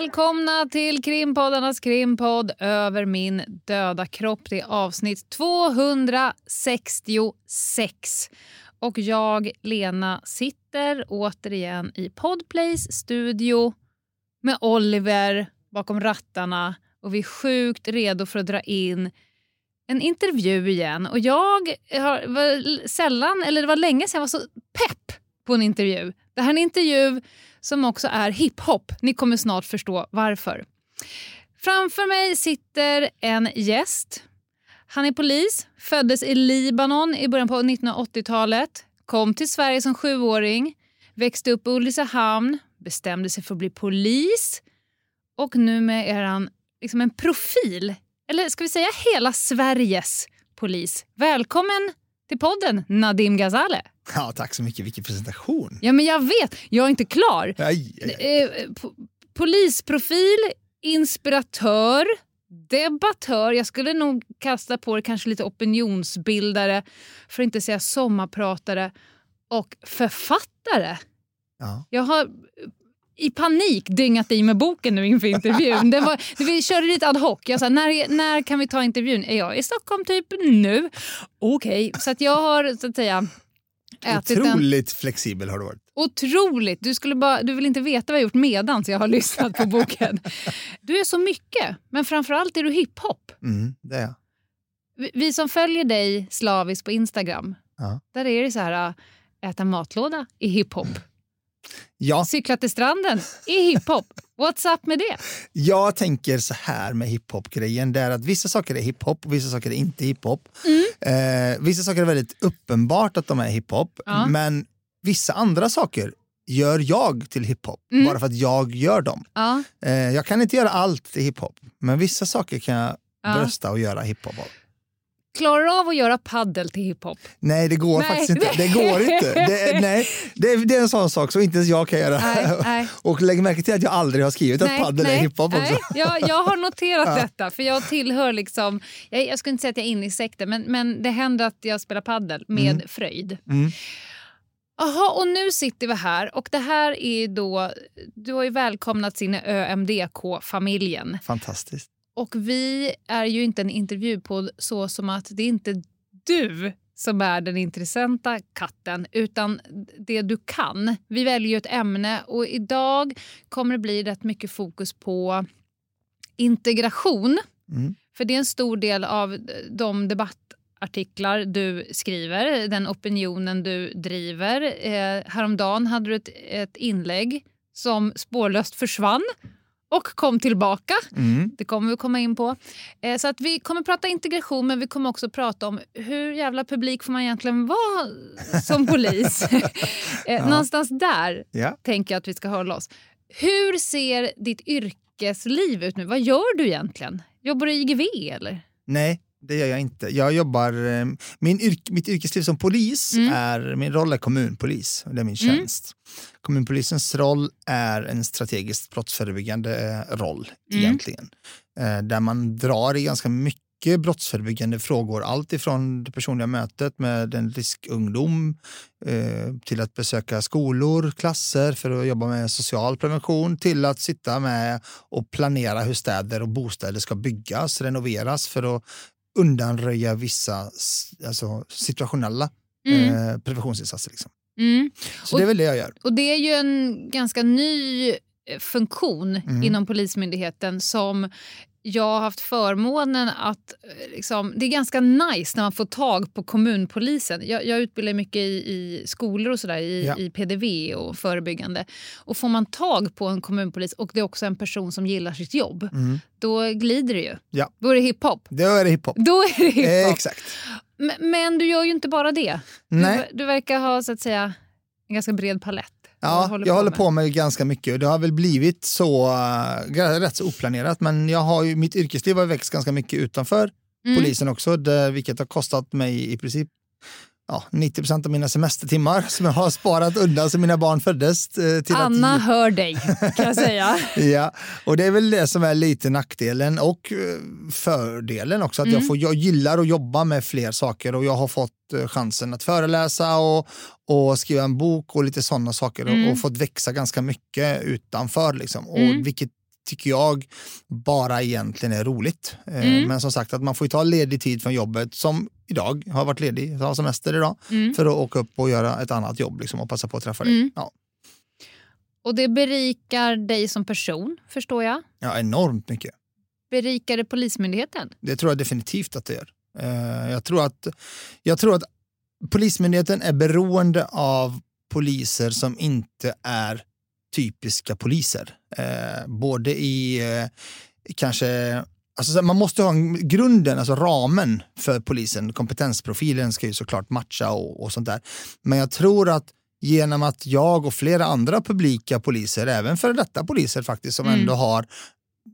Välkomna till krimpoddarnas krimpodd Över min döda kropp. Det är avsnitt 266. Och jag, Lena, sitter återigen i Podplays studio med Oliver bakom rattarna och vi är sjukt redo för att dra in en intervju igen. Och jag har var sällan, eller det var länge sedan jag var så pepp på en intervju. Det här är en intervju som också är hiphop. Ni kommer snart förstå varför. Framför mig sitter en gäst. Han är polis, föddes i Libanon i början på 1980-talet, kom till Sverige som sjuåring, växte upp i Ulricehamn, bestämde sig för att bli polis och nu är han liksom en profil, eller ska vi säga hela Sveriges polis. Välkommen till podden Nadim Ghazale. Ja, tack så mycket. Vilken presentation. Ja, men jag vet. Jag är inte klar. Aj, aj, aj. Eh, po- polisprofil, inspiratör, debattör. Jag skulle nog kasta på det kanske lite opinionsbildare, för att inte säga sommarpratare och författare. Ja. Jag har i panik dyngat i med boken nu inför intervjun. Den var, vi körde lite ad hoc. Jag sa, när, när kan vi ta intervjun? Är jag i Stockholm typ nu? Okej, så att jag har så att säga ätit den. Otroligt flexibel har du varit. Otroligt! Du, skulle bara, du vill inte veta vad jag gjort medan jag har lyssnat på boken. Du är så mycket, men framförallt är du hiphop. Mm, det är jag. Vi, vi som följer dig slaviskt på Instagram, Ja. där är det så här äh, äta matlåda i hiphop. Ja, Cykla till stranden i hiphop. What's up med det? jag tänker så här med hiphop-grejen. Det är att vissa saker är hiphop och vissa saker är inte hiphop. Mm. Eh, vissa saker är väldigt uppenbart att de är hiphop. Ja. Men vissa andra saker gör jag till hiphop. Mm. Bara för att jag gör dem. Ja, Eh, jag kan inte göra allt till hiphop. Men vissa saker kan jag Ja. brösta och göra hiphop av. klarar du av att göra paddel till hiphop? Nej, det går Nej. faktiskt inte. Det går inte. Det nej, det det är en sån sak som inte ens jag kan göra. Nej, nej. Och lägg märke till att jag aldrig har skrivit att padel är hiphop också. Nej, jag, jag har noterat detta, för jag tillhör liksom... Jag, jag skulle inte säga att jag är inne i sekten, men, men det händer att jag spelar paddel med fröjd. Mm. Jaha, och nu sitter vi här och det här är då... Du har ju välkomnats in i ÖMDK-familjen. Fantastiskt. Och vi är ju inte en intervjupodd så som att det är inte du som är den intressanta katten, utan det du kan. Vi väljer ett ämne och idag kommer det bli rätt mycket fokus på integration. Mm. För det är en stor del av de debattartiklar du skriver, den opinionen du driver. Eh, häromdagen hade du ett, ett inlägg som spårlöst försvann och kom tillbaka. Mm. Det kommer vi komma in på. Eh, så att vi kommer prata integration men vi kommer också prata om hur jävla publik får man egentligen vara som polis. eh, Någonstans där Ja. tänker jag att vi ska hålla oss. Hur ser ditt yrkesliv ut nu? Vad gör du egentligen? Jobbar du i IGV eller? Nej, det gör jag inte. Jag jobbar, eh, min yrk, mitt yrkesliv som polis, Mm. är, min roll är kommunpolis. Det är min Mm. tjänst. Kommunpolisens roll är en strategiskt brottsförebyggande eh, roll Mm. egentligen. Eh, Där man drar i ganska mycket brottsförebyggande frågor. Allt ifrån det personliga mötet med en riskungdom eh, till att besöka skolor, klasser för att jobba med social prevention till att sitta med och planera hur städer och bostäder ska byggas, renoveras för att undanröja vissa alltså, situationella Mm. eh, preventionsinsatser. Liksom. Mm. Så Och- det är väl det jag gör. Och det är ju en ganska ny eh, funktion Mm. inom Polismyndigheten som jag har haft förmånen att... eh, Liksom, det är ganska nice när man får tag på kommunpolisen. Jag, jag utbildar mycket i, i skolor och sådär, i, Ja. i PDV och förebyggande. Och Får man tag på en kommunpolis och det är också en person som gillar sitt jobb, då glider det ju. Ja. Då är det hiphop. Då är det hiphop. Då är det Eh, exakt. Men, men du gör ju inte bara det. Nej. Du, du verkar ha så att säga en ganska bred palett. Ja, Vad jag håller med. på med ganska mycket och det har väl blivit så uh, rätt så oplanerat. Men jag har ju, mitt yrkesliv har växt ganska mycket utanför Mm. polisen också, det, vilket har kostat mig i princip ja, 90 procent av mina semestertimmar som jag har sparat undan sedan mina barn föddes. eh, Till Anna att, hör dig, kan jag säga. Ja, och det är väl det som är lite nackdelen och eh, fördelen också. Att Mm. jag, får, jag gillar att jobba med fler saker och jag har fått eh, chansen att föreläsa och, och skriva en bok och lite sådana saker Mm. och, och fått växa ganska mycket utanför. Liksom. Och Mm. Vilket tycker jag bara egentligen är roligt. Eh, Mm. Men som sagt att man får ju ta ledig tid från jobbet som idag har varit ledig, har semester idag, Mm. för att åka upp och göra ett annat jobb liksom, och passa på att träffa dig. Mm. Ja. Och det berikar dig som person, förstår jag. ja, enormt mycket. Berikar det Polismyndigheten? Det tror jag definitivt att det gör. Eh, Jag tror att, jag tror att Polismyndigheten är beroende av poliser som inte är typiska poliser. Eh, både i eh, kanske Alltså, man måste ha en, grunden, alltså ramen för polisen, kompetensprofilen ska ju såklart matcha och, och sånt där. Men jag tror att genom att jag och flera andra publika poliser, även för detta poliser faktiskt, som Mm. ändå har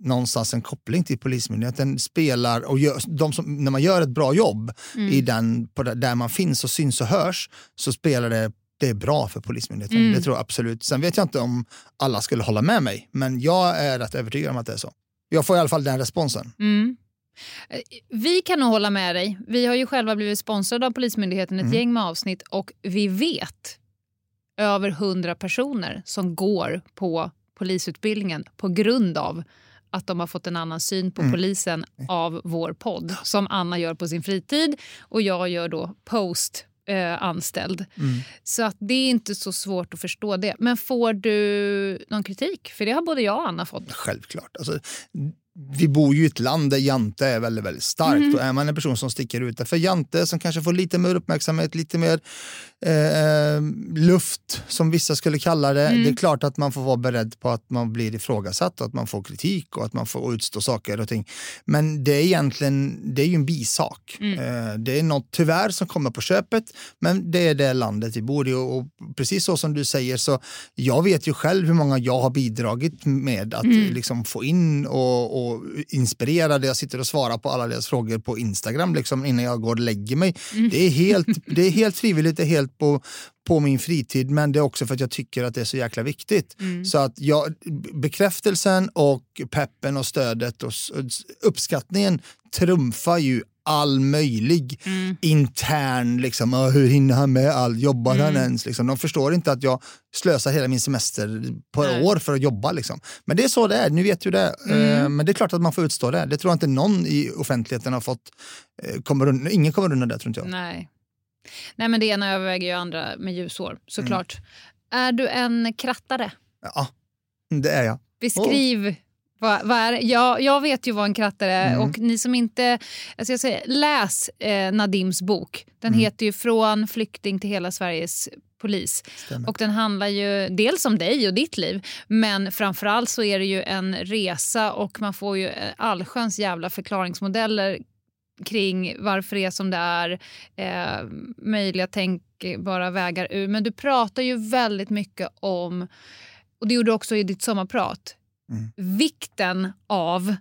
någonstans en koppling till Polismyndigheten spelar och gör, de som, när man gör ett bra jobb Mm. i den, på, där man finns och syns och hörs så spelar det det är bra för Polismyndigheten. Mm. Det tror jag absolut. Sen vet jag inte om alla skulle hålla med mig, men jag är rätt övertygad om att det är så. Jag får i alla fall den responsen. Mm. Eh, Vi kan nog hålla med dig. Vi har ju själva blivit sponsrade av Polismyndigheten ett Mm. gäng med avsnitt och vi vet över hundra personer som går på polisutbildningen på grund av att de har fått en annan syn på Mm. polisen av vår podd som Anna gör på sin fritid och jag gör då post eh, anställd. Mm. Så att det är inte så svårt att förstå det. Men får du någon kritik? För det har både jag och Anna fått. Självklart. Alltså, vi bor ju i ett land där Jante är väldigt, väldigt starkt Mm. och är man en person som sticker ut för Jante som kanske får lite mer uppmärksamhet, lite mer eh, luft som vissa skulle kalla det. Mm. Det är klart att man får vara beredd på att man blir ifrågasatt och att man får kritik och att man får utstå saker och ting. Men det är egentligen, det är ju en bisak. Mm. Eh, det är något tyvärr som kommer på köpet, men det är det landet vi bor i och, och precis så som du säger så jag vet ju själv hur många jag har bidragit med att Mm. liksom få in och, och inspirera där jag sitter och svarar på alla deras frågor på Instagram liksom, innan jag går och lägger mig. Mm. Det, är helt, det är helt frivilligt, det är helt på, på min fritid men det är också för att jag tycker att det är så jäkla viktigt. Mm. Så att jag, bekräftelsen och peppen och stödet och uppskattningen trumfar ju all möjlig Mm. intern, liksom, "Åh, hur hinner han med allt, jobbar han Mm. ens? Liksom. De förstår inte att jag slösar hela min semester på Nej. år för att jobba. Liksom. Men det är så det är, ni vet ju det. Mm. Eh, Men det är klart att man får utstå det. Det tror jag inte någon i offentligheten har fått, eh, kommer ingen kommer undan det tror inte jag. Nej. Nej, men det ena överväger ju andra med ljusår, såklart. Mm. Är du en krattare? Ja, det är jag. Beskriv. Vad, vad är jag, jag vet ju vad en krattare är Mm. och ni som inte... Alltså jag säger, läs eh, Nadims bok. Den Mm. heter ju Från flykting till hela Sveriges polis. Stämmer. Och den handlar ju dels om dig och ditt liv men framförallt så är det ju en resa och man får ju eh, allsköns jävla förklaringsmodeller kring varför det är som det är, eh, möjliga tänkbara vägar ur. Men du pratar ju väldigt mycket om, och det gjorde du också i ditt sommarprat, Mm. vikten av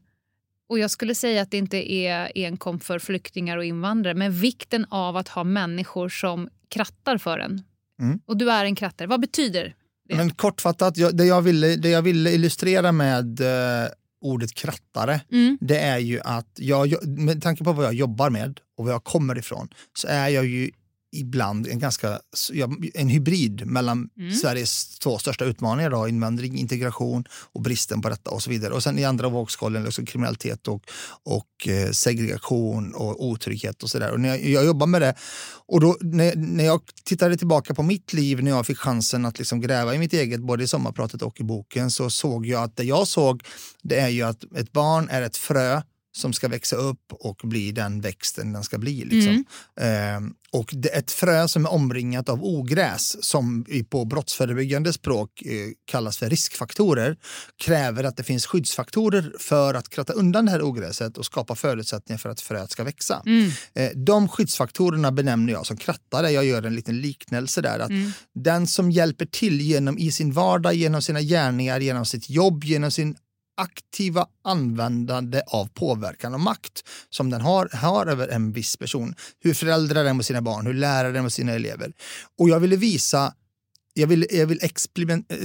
och jag skulle säga att det inte är enkom för flyktingar och invandrare men vikten av att ha människor som krattar för en. Mm. Och du är en krattare. Vad betyder det? Men kortfattat, jag, det, jag ville, det jag ville illustrera med eh, ordet krattare Mm. det är ju att jag, med tanke på vad jag jobbar med och var jag kommer ifrån så är jag ju ibland en ganska en hybrid mellan Mm. Sveriges två största utmaningar, då, invandring, integration och bristen på detta och så vidare. Och sen i andra vågskålen liksom kriminalitet och, och eh, segregation och otrygghet och sådär. Och när jag, jag jobbar med det och då, när, när jag tittade tillbaka på mitt liv när jag fick chansen att liksom gräva i mitt eget, både i sommarpratet och i boken, så såg jag att det jag såg det är ju att ett barn är ett frö som ska växa upp och bli den växten den ska bli. Liksom. Ehm, och det ett frö som är omringat av ogräs som på brottsförebyggande språk eh, kallas för riskfaktorer kräver att det finns skyddsfaktorer för att kratta undan det här ogräset och skapa förutsättningar för att fröet ska växa. Mm. Eh, De skyddsfaktorerna benämner jag som krattare. Jag gör en liten liknelse där. Att Mm. Den som hjälper till genom i sin vardag, genom sina gärningar, genom sitt jobb, genom sin aktiva användande av påverkan och makt som den har, har över en viss person. Hur föräldrar är mot sina barn, hur lärare är mot sina elever. Och jag ville visa, jag vill, jag vill experiment, eh,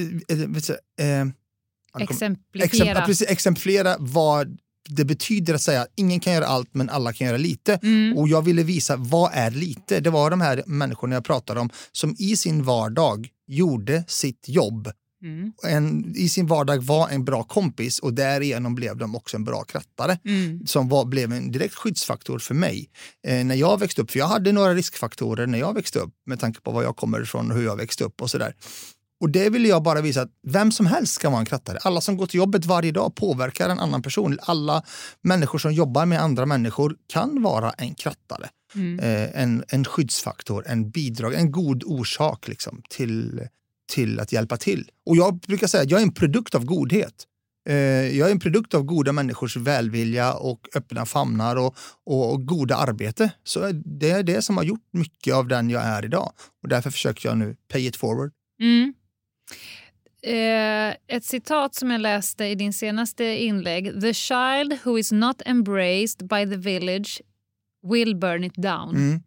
vad kom- Exemplifiera. Exemplifiera vad det betyder att säga att ingen kan göra allt men alla kan göra lite. Mm. Och jag ville visa vad är lite? Det var de här människorna jag pratade om som i sin vardag gjorde sitt jobb. Mm. En, I sin vardag var en bra kompis och därigenom blev de också en bra krattare Mm. som var, blev en direkt skyddsfaktor för mig. Eh, när jag växte upp, för jag hade några riskfaktorer när jag växte upp med tanke på var jag kommer ifrån och hur jag växte upp och sådär. Och det ville jag bara visa att vem som helst kan vara en krattare. Alla som går till jobbet varje dag påverkar en annan person. Alla människor som jobbar med andra människor kan vara en krattare. Mm. Eh, en, en skyddsfaktor, en bidrag, en god orsak liksom, till, till att hjälpa till. Och jag brukar säga att jag är en produkt av godhet. Eh, jag är en produkt av goda människors välvilja och öppna famnar och, och, och goda arbete. Så det är det som har gjort mycket av den jag är idag. Och därför försöker jag nu pay it forward. Mm. Eh, ett citat som jag läste i din senaste inlägg. The child who is not embraced by the village will burn it down. Mm.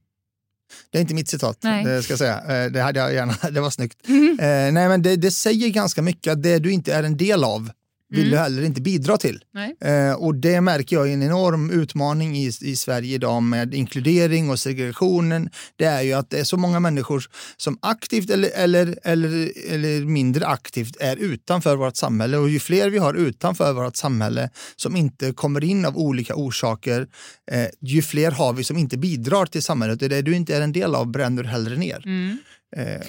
Det är inte mitt citat, Nej. det ska jag säga. Eh, Det hade jag gärna, det var snyggt. Mm. Eh, nej, men det, det säger ganska mycket att det du inte är en del av vill Mm. du heller inte bidra till. Eh, och det märker jag är en enorm utmaning i, i Sverige idag med inkludering och segregationen. Det är ju att det är så många människor som aktivt eller, eller, eller, eller mindre aktivt är utanför vårt samhälle. Och ju fler vi har utanför vårt samhälle som inte kommer in av olika orsaker, eh, ju fler har vi som inte bidrar till samhället. Och det du inte är en del av bränner du hellre ner. Mm. Eh,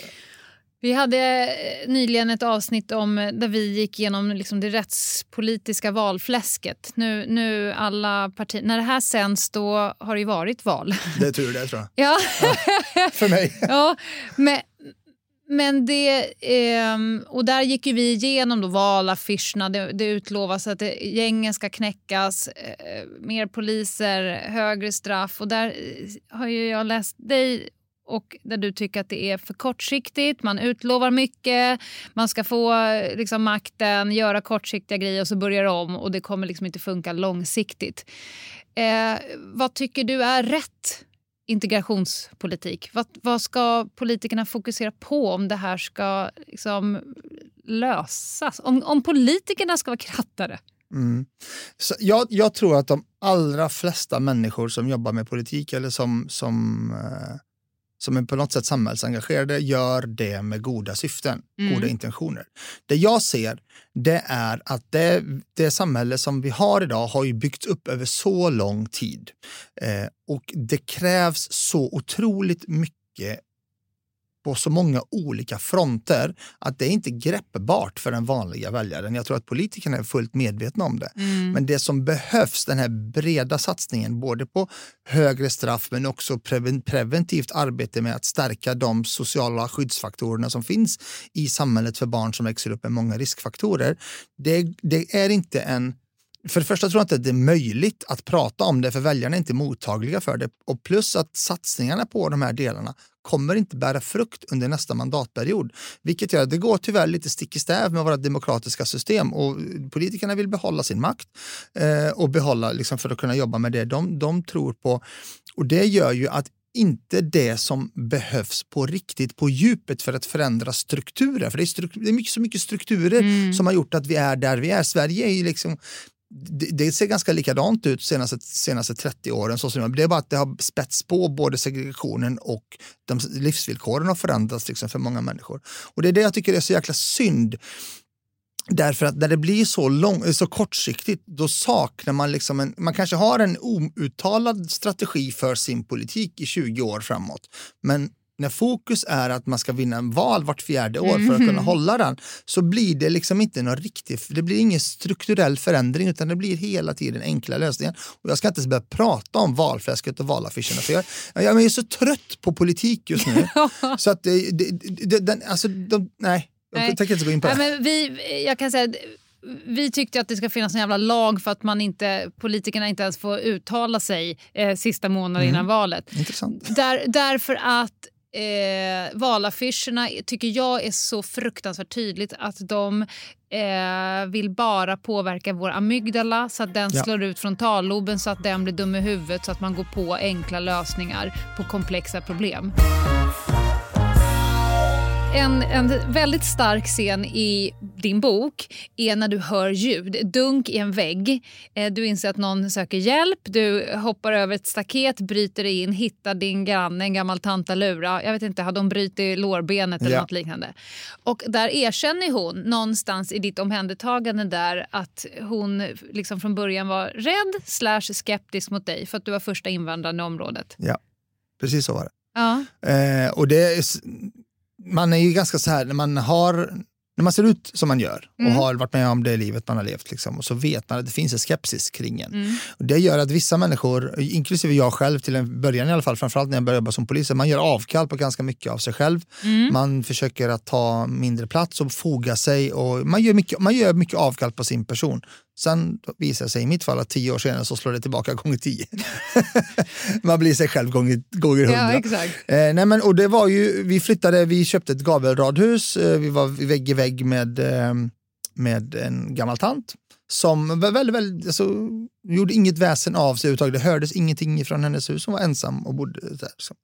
Vi hade eh, nyligen ett avsnitt om eh, där vi gick igenom liksom det rättspolitiska valfläsket. Nu, nu alla partier, när det här sänds då har det varit val. det är tur det tror jag. Ja, För mig. ja men, men det... ehm, och där gick vi igenom då valaffischerna. Det, det utlovas att det, gängen ska knäckas, eh, mer poliser, högre straff. Och där eh, har ju jag läst dig och där du tycker att det är för kortsiktigt. Man utlovar mycket, man ska få liksom, makten, göra kortsiktiga grejer och så börjar det om och det kommer liksom inte funka långsiktigt. Eh, vad tycker du är rätt integrationspolitik? Vad, vad ska politikerna fokusera på om det här ska liksom, lösas? Om, om politikerna ska vara krattare? Mm. Så jag, jag tror att de allra flesta människor som jobbar med politik eller som, som, eh, som är på något sätt samhällsengagerade gör det med goda syften, Mm. goda intentioner. Det jag ser det är att det, det samhälle som vi har idag har ju byggts upp över så lång tid. Eh, och det krävs så otroligt mycket på så många olika fronter att det är inte greppbart för den vanliga väljaren. Jag tror att politikerna är fullt medvetna om det. Men det som behövs, den här breda satsningen, både på högre straff men också preven- preventivt arbete med att stärka de sociala skyddsfaktorerna som finns i samhället för barn som växer upp med många riskfaktorer. Det, det är inte en för det första tror jag inte att det är möjligt att prata om det för väljarna är inte mottagliga för det. Och plus att satsningarna på de här delarna kommer inte bära frukt under nästa mandatperiod. Vilket gör att det går tyvärr lite stick i stäv med våra demokratiska system och politikerna vill behålla sin makt eh, och behålla liksom, för att kunna jobba med det de, de tror på. Och det gör ju att inte det som behövs på riktigt, på djupet för att förändra strukturer. För det är, struk- det är mycket, så mycket strukturer som har gjort att vi är där vi är. Sverige är ju liksom det, det ser ganska likadant ut senaste, senaste 30 åren. Så som, det är bara att det har spätts på både segregationen och de livsvillkoren har förändrats liksom, för många människor. Och det är det jag tycker är så jäkla synd. Därför att när det blir så, lång, så kortsiktigt, då saknar man liksom en, man kanske har en outtalad strategi för sin politik i 20 år framåt. Men när fokus är att man ska vinna en val vart fjärde år för att kunna Mhm. hålla den så blir det liksom inte någon riktig, det blir ingen strukturell förändring utan det blir hela tiden enkla lösningar. Och jag ska inte ens börja prata om valfläsket och valaffischerna för jag, jag är så trött på politik just nu. så att det, det, det, den, alltså, de, nej, jag Nej. tänker inte gå in på det. Nej, men vi, jag kan säga, vi tyckte att det ska finnas en jävla lag för att man inte, politikerna inte ens får uttala sig eh, sista månaden Mm. innan valet. Intressant. Där, därför att eh, valaffischerna tycker jag är så fruktansvärt tydligt att de eh, vill bara påverka vår amygdala så att den Ja. slår ut frontalloben så att den blir dum i huvudet så att man går på enkla lösningar på komplexa problem. En, en väldigt stark scen i din bok är när du hör ljud. Dunk i en vägg. Eh, Du inser att någon söker hjälp. Du hoppar över ett staket, bryter in, hittar din granne, en gammal tantalura. Jag vet inte, har de brutit lårbenet eller Ja. något liknande? Och där erkänner hon någonstans i ditt omhändertagande där att hon liksom från början var rädd slash skeptisk mot dig för att du var första invandraren i området. Ja, precis så var det. Ja. Eh, och det man är ju ganska så här, när man har när man ser ut som man gör och Mm. har varit med om det livet man har levt liksom, och så vet man att det finns en skepsis kring en. Mm. Och det gör att vissa människor, inklusive jag själv till en början i alla fall, framförallt när jag började jobba som polis, man gör avkall på ganska mycket av sig själv. Mm. Man försöker att ta mindre plats och foga sig och man gör mycket, man gör mycket avkall på sin person. Sen visar det sig i mitt fall att tio år senare så slår det tillbaka gånger tio. man blir sig själv gånger, gånger hundra. Ja, exakt. Eh, nej men, och det var ju, vi flyttade, vi köpte ett gavelradhus, eh, vi var vägg i vägg med, eh, med en gammal tant som var väldigt, väldigt, alltså, gjorde inget väsen av sig överhuvudtaget. Det hördes ingenting från hennes hus. Hon var ensam och bodde där. Så.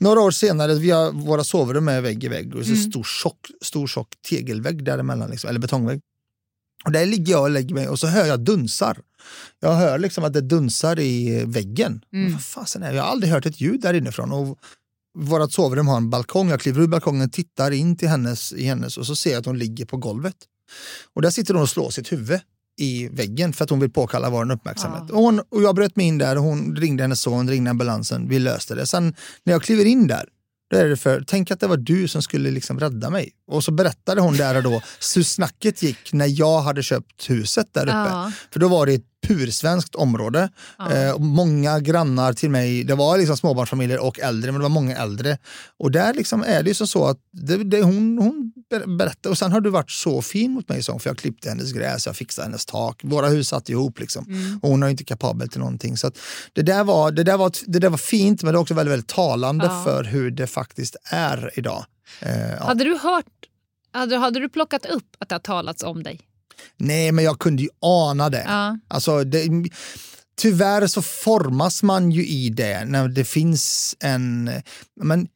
Några år senare, vi har, våra sovrum är vägg i vägg och så Mm. stor, tjock, stor tjock tegelvägg däremellan, liksom, eller betongvägg. Och där ligger jag och lägger mig och så hör jag dunsar. Jag hör liksom att det dunsar i väggen. Mm. Vad fasen är det? Jag har aldrig hört ett ljud där inifrån. Och vårt sovrum har en balkong. Jag kliver ur balkongen, tittar in till hennes, i hennes och så ser jag att hon ligger på golvet. Och där sitter hon och slår sitt huvud i väggen för att hon vill påkalla vår uppmärksamhet. Ja. Och, hon, och jag bröt mig in där och hon ringde hennes son, ringde ambulansen, vi löste det. Sen när jag kliver in där, då är det för, tänk att det var du som skulle liksom rädda mig. Och så berättade hon där och då hur snacket gick när jag hade köpt huset där uppe. Ja. För då var det pursvenskt område. Ja. Eh, många grannar till mig, det var liksom småbarnsfamiljer och äldre, men det var många äldre. Och där liksom är det ju så att det, det, hon, hon ber- berättade, och sen har du varit så fin mot mig, för jag klippte hennes gräs, jag fixade hennes tak, våra hus satt ihop. Liksom. Mm. Och hon är ju inte kapabel till någonting. Så det, där var, det, där var, det där var fint, men det är också väldigt, väldigt talande Ja. för hur det faktiskt är idag. Eh, ja. Hade du hört, hade, hade du plockat upp att det har talats om dig? Nej, men jag kunde ju ana det. Ja. Alltså, det, tyvärr så formas man ju i det när det finns en... Men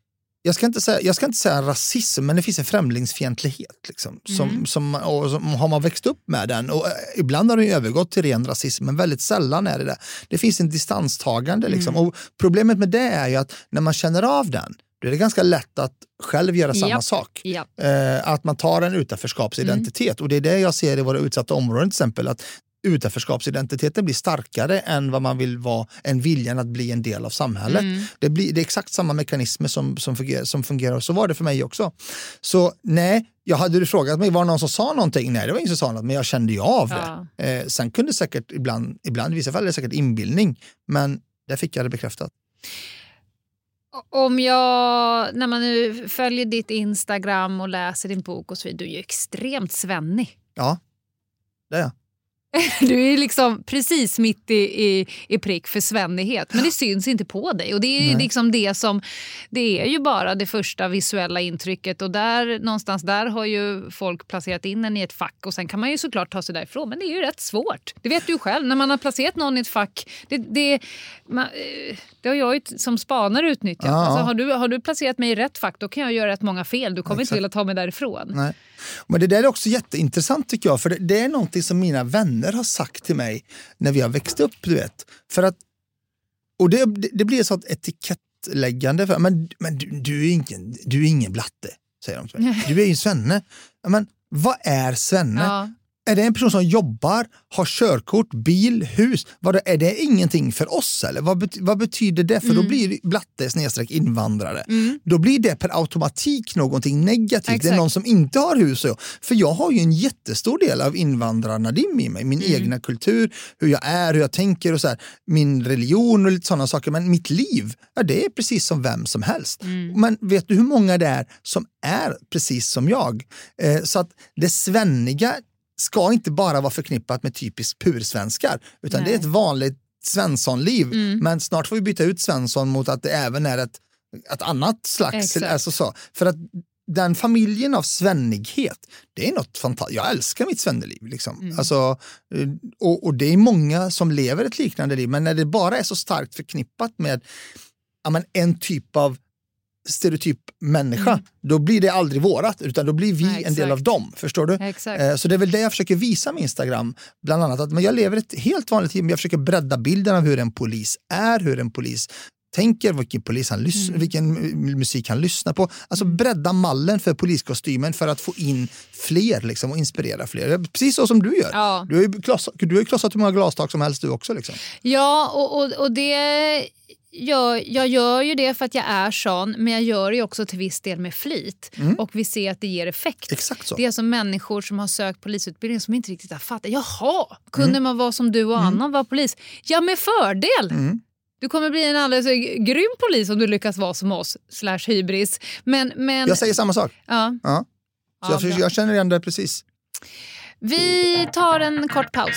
jag, ska inte säga, jag ska inte säga rasism, men det finns en främlingsfientlighet. Liksom, som, Mm. som, och som, har man växt upp med den, och eh, ibland har den övergått till ren rasism, men väldigt sällan är det det. Det finns en distanstagande. Liksom. Mm. Och problemet med det är ju att när man känner av den, då är det ganska lätt att själv göra samma Japp. sak. Ja. Eh, att man tar en utanförskapsidentitet. Och det är det jag ser i våra utsatta områden till exempel. Att utanförskapsidentiteten blir starkare än vad man vill vara, än viljan att bli en del av samhället. Mm. Det, blir, det är exakt samma mekanismer som, som, fungerar, som fungerar. Så var det för mig också. Så nej, jag hade du frågat mig, var det någon som sa någonting? Nej, det var ingen som sa något, men jag kände ju av det. Ja. Eh, sen kunde säkert ibland, ibland, i vissa fall är det säkert inbildning, men där fick jag det bekräftat. Om jag, när man nu följer ditt Instagram och läser din bok och så vidare, du är ju extremt svennig. Ja, det är jag. Du är liksom precis mitt i, i, i prick för svennighet, men det syns inte på dig. Och Det är Nej. liksom det som, det är ju bara det första visuella intrycket och där någonstans där har ju folk placerat in en i ett fack och sen kan man ju såklart ta sig därifrån, men det är ju rätt svårt. Det vet du själv, när man har placerat någon i ett fack, det, det, man, eh, det har jag ju som spanare utnyttjat. Ja. Alltså, har, du, har du placerat mig i rätt fack, då kan jag göra rätt många fel. Du kommer inte Exakt. vilja ta mig därifrån. Nej. Men det där är också jätteintressant tycker jag, för det, det är någonting som mina vänner har sagt till mig när vi har växt upp. Du vet. För att, och det, det, blir ett sånt etikettläggande. För, men men du, du, är ingen, du är ingen blatte, säger de till mig. Du är ju svenne. Men vad är svenne? Ja. Är det en person som jobbar, har körkort, bil, hus? Vad är det ingenting för oss? eller? Vad, bet- vad betyder det? För Mm. då blir blatte snedstreck invandrare. Då blir det per automatik någonting negativt. Det är Exakt. någon som inte har hus. och. För jag har ju en jättestor del av invandrarna i mig. Min Mm. egna kultur, hur jag är, hur jag tänker och så här. Min religion och lite sådana saker. Men mitt liv, ja, det är precis som vem som helst. Mm. Men vet du hur många det är som är precis som jag? Eh, så att det svenniga ska inte bara vara förknippat med typiskt pursvenskar, utan Nej. det är ett vanligt Svenssonliv. Mm. Men snart får vi byta ut Svensson mot att det även är ett, ett annat slags... Exakt. Alltså så. För att den familjen av svennighet, det är något fantastiskt. Jag älskar mitt svenneliv. Liksom. Mm. Alltså, eh, och, och det är många som lever ett liknande liv, men när det bara är så starkt förknippat med ja, men en typ av stereotyp människa, då blir det aldrig vårat, utan då blir vi Mm. Nej, en del av dem. Förstår du? Exakt. Eh, Så det är väl det jag försöker visa med Instagram. Bland annat att men jag lever ett helt vanligt liv, men jag försöker bredda bilden av hur en polis är, hur en polis tänker, vilken, polis han lys- Mm. vilken mu- musik han lyssnar på. Alltså bredda mallen för poliskostymen för att få in fler liksom, och inspirera fler. Precis så som du gör. Ja. Du har ju klossat, du har ju klossat hur många glastak som helst du också. Liksom. Ja, och, och, och det gör, jag gör ju det för att jag är sån, men jag gör det ju också till viss del med flit. Och vi ser att det ger effekt. Mm. Exakt så. Det är alltså människor som har sökt polisutbildning som inte riktigt har fattat. Jaha, kunde Mm. man vara som du och Anna vara polis? Ja, med fördel! Mm. Du kommer bli en alldeles grym polis om du lyckas vara som oss, slash hybris. Men, men, Jag säger samma sak. ja. Ja. Så Ja, jag, jag känner igen det precis. Vi tar en kort paus.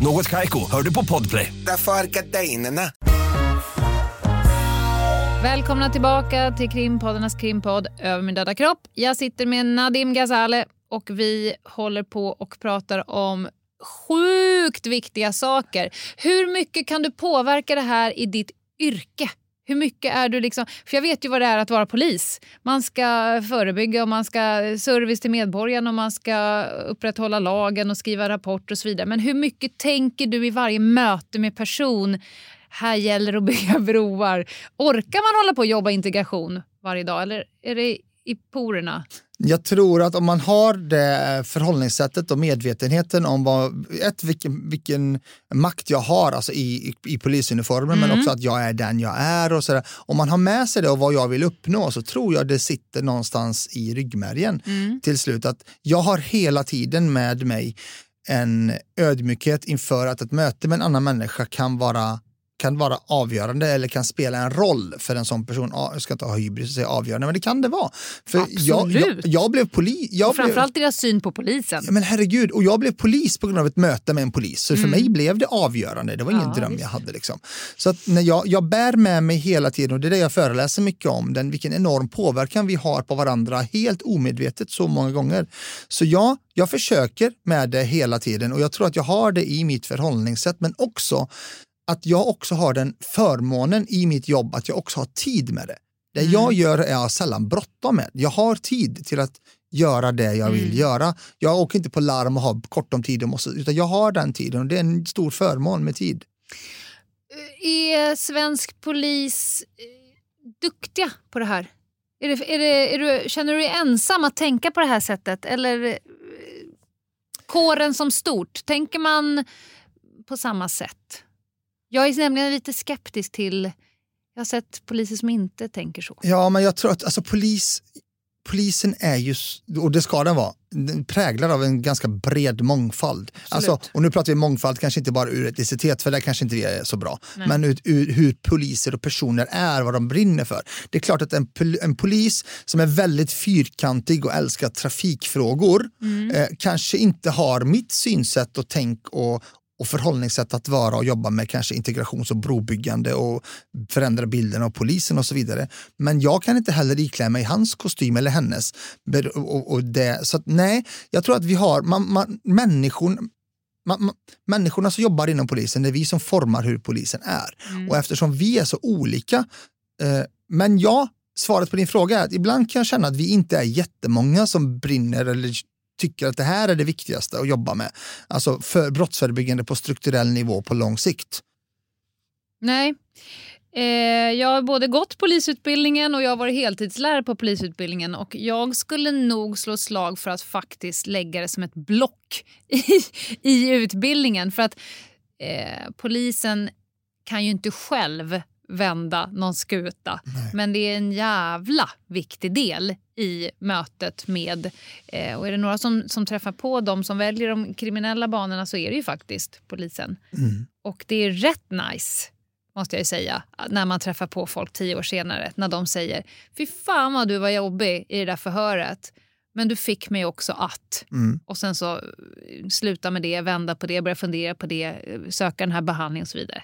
Något Kaiko, hör du på Podplay. Därför är gardinerna. Välkomna tillbaka till krimpoddarnas krimpodd Över min döda kropp. Jag sitter med Nadim Ghazale och vi håller på och pratar om sjukt viktiga saker. Hur mycket kan du påverka det här i ditt yrke? Hur mycket är du liksom... För jag vet ju vad det är att vara polis. Man ska förebygga och man ska service till medborgarna och man ska upprätthålla lagen och skriva rapport och så vidare. Men hur mycket tänker du i varje möte med person? Här gäller det att bygga broar. Orkar man hålla på och jobba integration varje dag eller är det i porerna? Jag tror att om man har det förhållningssättet och medvetenheten om vad, ett, vilken, vilken makt jag har alltså i, i, i polisuniformen men också att jag är den jag är och sådär. Om man har med sig det och vad jag vill uppnå så tror jag det sitter någonstans i ryggmärgen till slut. Att jag har hela tiden med mig en ödmjukhet inför att ett möte med en annan människa kan vara kan vara avgörande eller kan spela en roll för en sån person. Ja, Jag ska inte ha hybris och säga avgörande, men det kan det vara. För jag, jag, Absolut. jag blev polis. Jag Och blev, framförallt deras syn på polisen. Ja, men herregud, och jag blev polis på grund av ett möte med en polis. Så för mig blev det avgörande. Det var ingen Mm. Ja, dröm visst. jag hade. Liksom. Så att när jag, jag bär med mig hela tiden, och det är det jag föreläser mycket om, den, vilken enorm påverkan vi har på varandra helt omedvetet så många gånger. Så ja, jag försöker med det hela tiden och jag tror att jag har det i mitt förhållningssätt, men också att jag också har den förmånen i mitt jobb att jag också har tid med det. Det Mm. jag gör är jag sällan bråttom med. Jag har tid till att göra det jag vill Mm. göra. Jag åker inte på larm och har kort om tid, och måste, utan jag har den tiden och det är en stor förmån med tid. Är svensk polis eh, duktiga på det här? Är det, är det, är du, känner du dig ensam att tänka på det här sättet? Eller eh, kåren som stort, tänker man på samma sätt? Jag är nämligen lite skeptisk till... Jag har sett poliser som inte tänker så. Ja, men jag tror att alltså, polis, polisen är ju, och det ska den vara, den präglad av en ganska bred mångfald. Alltså, och nu pratar vi mångfald, kanske inte bara ur etnicitet, för där kanske inte vi är så bra. Men ur, ur hur poliser och personer är, vad de brinner för. Det är klart att en, pol- en polis som är väldigt fyrkantig och älskar trafikfrågor eh, kanske inte har mitt synsätt och tänk och, och förhållningssätt att vara och jobba med kanske integrations och brobyggande och förändra bilden av polisen och så vidare. Men jag kan inte heller iklä mig hans kostym eller hennes. Och, och det, så att, nej, jag tror att vi har, man, man, människor, man, man, människorna som jobbar inom polisen, det är vi som formar hur polisen är. Och eftersom vi är så olika, eh, men ja, svaret på din fråga är att ibland kan jag känna att vi inte är jättemånga som brinner eller tycker att det här är det viktigaste att jobba med. Alltså för brottsförebyggande på strukturell nivå på lång sikt. Nej. Eh, jag har både gått polisutbildningen och jag har varit heltidslärare på polisutbildningen. Och Jag skulle nog slå slag för att faktiskt lägga det som ett block i, i utbildningen. För att eh, polisen kan ju inte själv vända någon skuta. Men det är en jävla viktig del i mötet med... Eh, och är det några som, som träffar på de som väljer de kriminella banorna så är det ju faktiskt polisen. Och det är rätt nice måste jag ju säga, när man träffar på folk tio år senare. När de säger “Fy fan vad du var jobbig i det där förhöret, men du fick mig också att...” Mm. Och sen så eh, sluta med det, vända på det, börja fundera på det, eh, söka den här behandlingen och så vidare.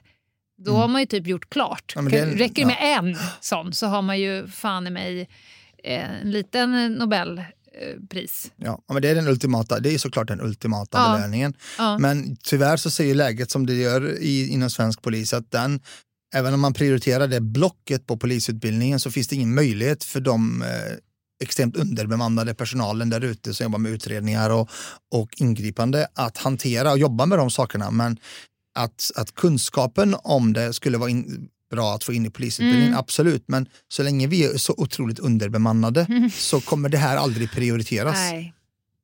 Då har man ju typ gjort klart. Mm. Ja, det Räcker det med en sån så har man ju fan i mig eh, en liten Nobelpris. Ja, men det är den ultimata, det är såklart den ultimata Ja. belöningen. Ja. Men tyvärr så ser ju läget som det gör i, inom svensk polis att den, även om man prioriterar det blocket på polisutbildningen så finns det ingen möjlighet för de eh, extremt underbemannade personalen där ute som jobbar med utredningar och, och ingripande att hantera och jobba med de sakerna. Men att, att kunskapen om det skulle vara in, bra att få in i polisutbildningen, Mm. absolut. Men så länge vi är så otroligt underbemannade så kommer det här aldrig prioriteras. Nej.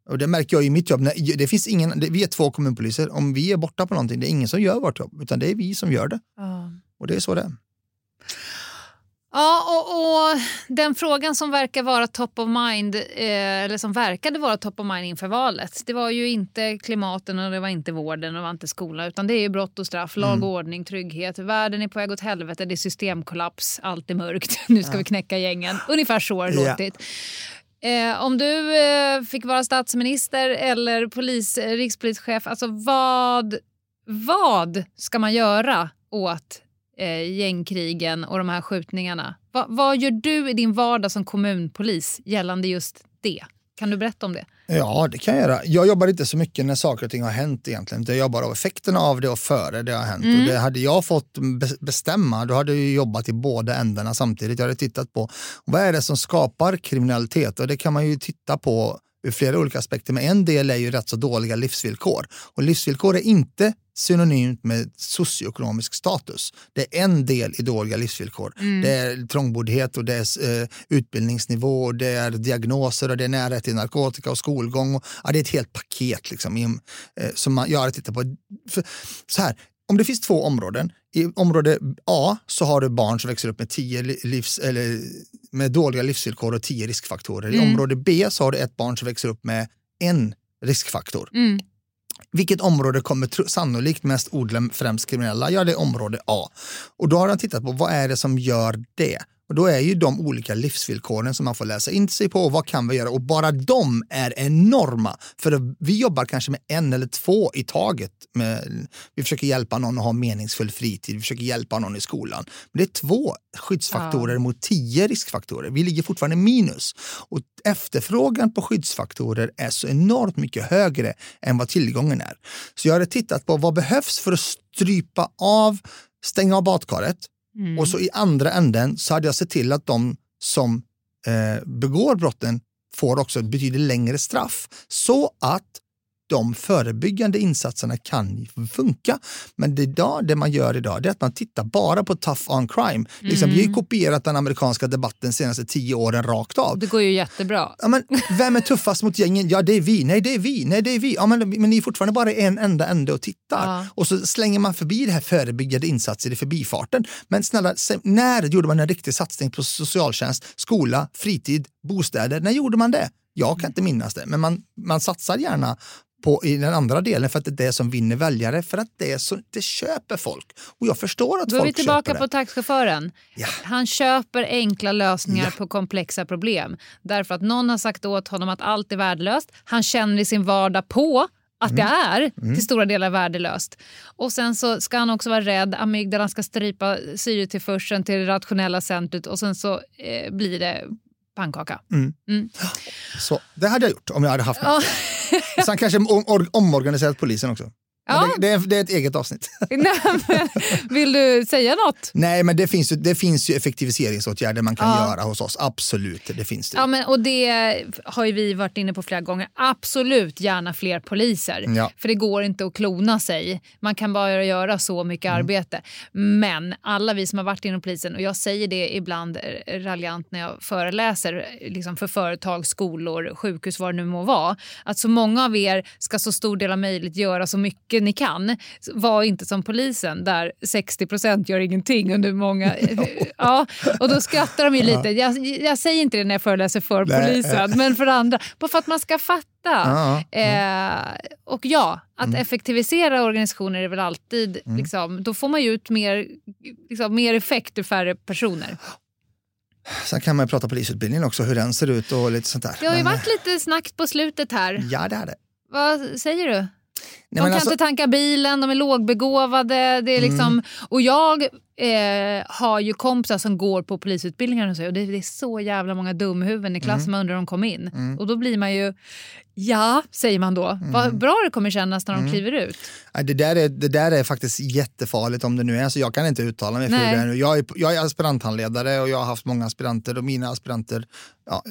Och det märker jag i mitt jobb. Det finns ingen, vi är två kommunpoliser. Om vi är borta på någonting, det är ingen som gör vårt jobb. Utan det är vi som gör det. Ja. Och det är så det är. Ja, och, och den frågan som verkar vara top of mind, eh, eller som verkade vara top of mind inför valet, det var ju inte klimaten och det var inte vården och det var inte skolan, utan det är ju brott och straff, lag och ordning, trygghet, världen är på väg åt helvete, det är systemkollaps, allt är mörkt, nu ska vi knäcka gängen. Ungefär så har det Ja. låtit. Eh, om du eh, fick vara statsminister eller polis, eh, rikspolischef, alltså vad, vad ska man göra åt eh, gängkrigen och de här skjutningarna? Va, vad gör du i din vardag som kommunpolis gällande just det? Kan du berätta om det? Ja, det kan jag göra. Jag jobbar inte så mycket när saker och ting har hänt egentligen. Jag jobbar av effekterna av det och före det har hänt. Och det hade jag fått be- bestämma, då hade jag jobbat i båda ändarna samtidigt. Jag hade tittat på vad är det som skapar kriminalitet och det kan man ju titta på ur flera olika aspekter. Men en del är ju rätt så dåliga livsvillkor. Och livsvillkor är inte synonymt med socioekonomisk status. Det är en del i dåliga livsvillkor. Det är trångboddhet och det är eh, utbildningsnivå, och det är diagnoser och det är närhet till narkotika och skolgång. Och, ja, det är ett helt paket liksom, i, eh, som man, jag har tittat på. För, så här, om det finns två områden. I område A så har du barn som växer upp med, tio li- livs, eller, med dåliga livsvillkor och tio riskfaktorer. I område B så har du ett barn som växer upp med en riskfaktor. Mm. Vilket område kommer sannolikt mest odla främst kriminella? Ja, det är område A. Och då har han tittat på vad är det som gör det? Och då är ju de olika livsvillkoren som man får läsa in sig på och vad kan vi göra? Och bara de är enorma. För vi jobbar kanske med en eller två i taget. Med, vi försöker hjälpa någon att ha meningsfull fritid, vi försöker hjälpa någon i skolan. Men det är två skyddsfaktorer mot tio riskfaktorer. Vi ligger fortfarande minus. Och efterfrågan på skyddsfaktorer är så enormt mycket högre än vad tillgången är. Så jag hade tittat på vad behövs för att strypa av, stänga av badkaret Mm. och så i andra änden så hade jag sett till att de som eh, begår brotten får också ett betydligt längre straff. Så att de förebyggande insatserna kan funka. Men det, idag, det man gör idag det är att man tittar bara på tough on crime. Liksom, Vi har ju kopierat den amerikanska debatten de senaste tio åren rakt av. Det går ju jättebra. Ja, men vem är tuffast mot gängen? Ja, det är vi. Nej, det är vi. Nej, det är vi. Ja, men, men ni är fortfarande bara en enda ände och tittar. Ja. Och så slänger man förbi det här förebyggande insatser i förbifarten. Men snälla, när gjorde man en riktig satsning på socialtjänst, skola, fritid, bostäder? När gjorde man det? Jag kan inte minnas det, men man, man satsar gärna på, i den andra delen för att det är det som vinner väljare, för att det, är så, det köper folk. Och jag förstår att Då är vi folk tillbaka köper på det. taxichauffören. Ja. Han köper enkla lösningar Ja. på komplexa problem. Därför att någon har sagt åt honom att allt är värdelöst. Han känner i sin vardag på att det Mm. är till stora delar värdelöst. Och sen så ska han också vara rädd. Amygdalan ska strypa syretillförseln till det rationella centret och sen så eh, blir det pannkaka. Så, det hade jag gjort om jag hade haft Ja. Sen kanske om, om, omorganiserat polisen också. Ja. Det, det, är, det är ett eget avsnitt. Nej, men, vill du säga något? Nej, men det finns ju, det finns ju effektiviseringsåtgärder man kan Ja. göra hos oss. Absolut, det finns det. Ja, men, och det har ju vi varit inne på flera gånger. Absolut gärna fler poliser. Ja. För det går inte att klona sig. Man kan bara göra så mycket Mm. arbete. Men alla vi som har varit inom polisen, och jag säger det ibland eh, raljant när jag föreläser liksom för företag, skolor, sjukhus, vad det nu må vara. Att så många av er ska så stor del av möjligt göra så mycket ni kan. Var inte som polisen där 60% gör ingenting under många... ja, och då skrattar de ju lite. Jag, jag säger inte det när jag föreläser för Nej. polisen, men för andra. Bara för att man ska fatta. Ja, Eh, och ja, att Mm. effektivisera organisationer är väl alltid... Liksom, då får man ju ut mer, liksom, mer effekt ur färre personer. Sen kan man ju prata polisutbildningen också, hur den ser ut och lite sånt där. Det har ju Men, varit lite snack på slutet här. Ja, det är det. Vad säger du? De kan alltså- inte tanka bilen, de är lågbegåvade. Det är liksom, Mm. Och jag eh, har ju kompisar som går på polisutbildningar och, så, och det, det är så jävla många dumhuvuden i klassen Mm. man undrar om de kom in. Och då blir man ju, ja, säger man då. Vad bra det kommer kännas när de kliver ut. Det där, är, det där är faktiskt jättefarligt om det nu är så. Jag kan inte uttala mig för Nej. det. nu. Jag är, jag är aspiranthandledare och jag har haft många aspiranter och mina aspiranter ja,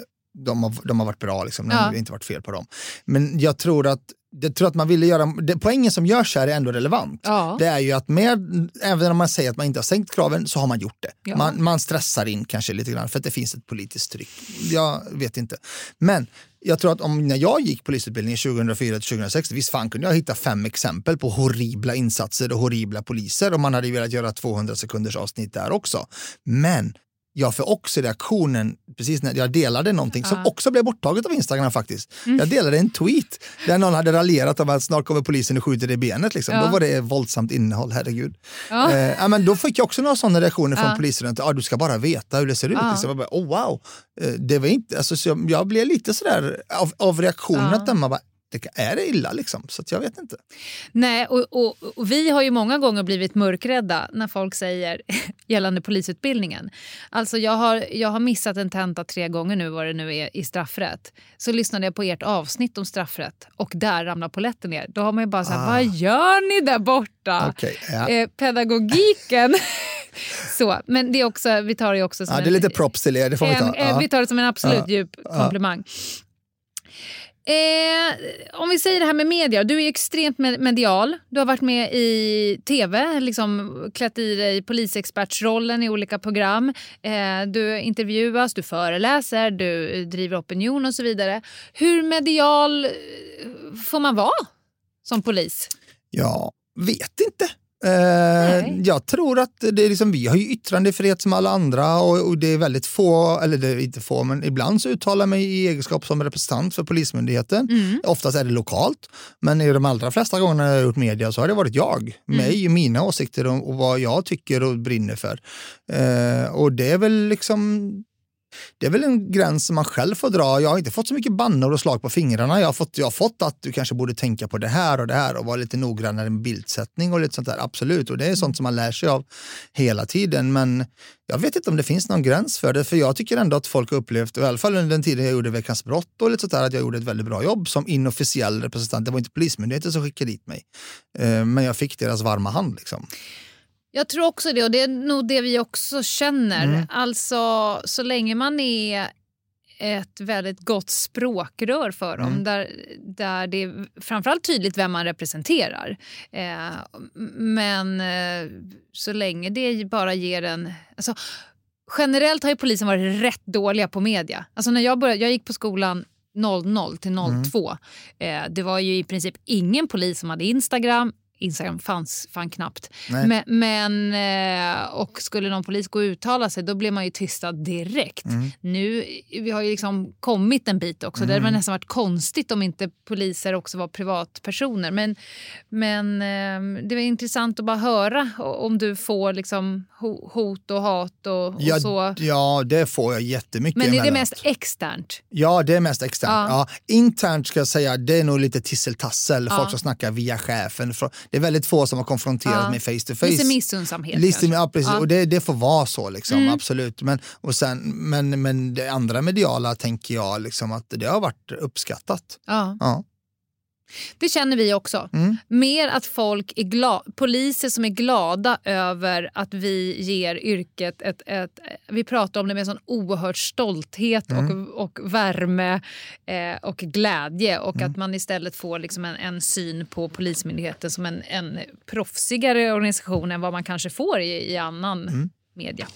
de, har, de har varit bra. Liksom. Det Ja. har inte varit fel på dem. Men jag tror att jag tror att man ville göra, det, poängen som görs här är ändå relevant. Ja. Det är ju att med, även om man säger att man inte har sänkt kraven så har man gjort det. Ja. Man, man stressar in kanske lite grann för att det finns ett politiskt tryck. Jag vet inte. Men jag tror att om när jag gick polisutbildningen 2004 till 2006, visst fan kunde jag hitta fem exempel på horribla insatser och horribla poliser om man hade velat göra 200 sekunders avsnitt där också. Men jag får också reaktionen, precis när jag delade någonting som Ja. också blev borttaget av Instagram faktiskt. Jag delade en tweet där någon hade raljerat om att snart kommer polisen och skjuter i benet. Liksom. Ja. Då var det våldsamt innehåll, herregud. Ja. Eh, men då fick jag också några sådana reaktioner från Ja. polisstudenter. Ah, du ska bara veta hur det ser ut. Ja. Liksom. Jag bara, oh, wow. Eh, det var inte, alltså, så jag, jag blev lite sådär av, av reaktionen att döma. Det, är det illa liksom? Så jag vet inte. Nej, och, och, och vi har ju många gånger blivit mörkrädda när folk säger gällande polisutbildningen. Alltså jag har, jag har missat en tenta tre gånger nu vad det nu är i straffrätt. Så lyssnade jag på ert avsnitt om straffrätt och där ramlar polletten ner. Då har man ju bara så här, vad gör ni där borta? Ah. Okej, ja. eh, pedagogiken. så, men det är också, vi tar det också som Ja, det är lite props till er, det får vi ta. en, Ja. Vi tar det som en absolut djup komplimang. Eh, om vi säger det här med media. Du är extremt medial. Du har varit med i tv, liksom klätt i dig polisexpertsrollen i olika program. Eh, du intervjuas, du föreläser, du driver opinion och så vidare. Hur medial eh, får man vara som polis? Jag vet inte. Eh, jag tror att det är liksom, vi har ju yttrandefrihet som alla andra och, och det är väldigt få, eller det är inte få, men ibland så uttalar jag mig i egenskap som representant för Polismyndigheten. Mm. Oftast är det lokalt, men i de allra flesta gångerna jag har gjort media så har det varit jag, Mm. mig, mina åsikter och, och vad jag tycker och brinner för. Eh, och det är väl liksom det är väl en gräns som man själv får dra. Jag har inte fått så mycket bannor och slag på fingrarna. Jag har, fått, jag har fått att du kanske borde tänka på det här och det här och vara lite noggrannare med bildsättning och lite sånt där. Absolut, och det är sånt som man lär sig av hela tiden. Men jag vet inte om det finns någon gräns för det, för jag tycker ändå att folk har upplevt, i alla fall under den tiden jag gjorde Veckans brott och lite sånt där, att jag gjorde ett väldigt bra jobb som inofficiell representant. Det var inte Polismyndigheten som skickade dit mig, eh, men jag fick deras varma hand. Liksom. Jag tror också det och det är nog det vi också känner. Mm. Alltså så länge man är ett väldigt gott språkrör för dem. Mm. Där, där det är framförallt tydligt vem man representerar. Eh, men eh, så länge det bara ger en... Alltså, generellt har ju polisen varit rätt dåliga på media. Alltså när jag, började, jag gick på skolan 00 till 02. Eh, det var ju i princip ingen polis som hade Instagram. Instagram fanns fan knappt. Men, men, eh, och skulle någon polis gå och uttala sig då blev man ju tystad direkt. Mm. Nu vi har ju liksom kommit en bit också. Det hade Mm. nästan varit konstigt om inte poliser också var privatpersoner. Men, men eh, det var intressant att bara höra om du får liksom hot och hat och, och Ja, så. ja, det får jag jättemycket Men är det mest externt? Ja, det är mest externt. Ja. Ja. internt ska jag säga, det är nog lite tisseltassel. Ja. Folk som snackar via chefen. Det är väldigt få som har konfronterat mig face to face. Lite missunnsamhet Lite, ja, precis. Och det, det får vara så, liksom, Mm. absolut. Men, och sen, men, men det andra mediala tänker jag liksom att det har varit uppskattat. Ja. Det känner vi också. Mm. Mer att folk är glada, poliser som är glada över att vi ger yrket ett, ett vi pratar om det med sån oerhörd stolthet Mm. och, och värme eh, och glädje och Mm. att man istället får liksom en, en syn på Polismyndigheten som en, en proffsigare organisation än vad man kanske får i, i annan Mm. media.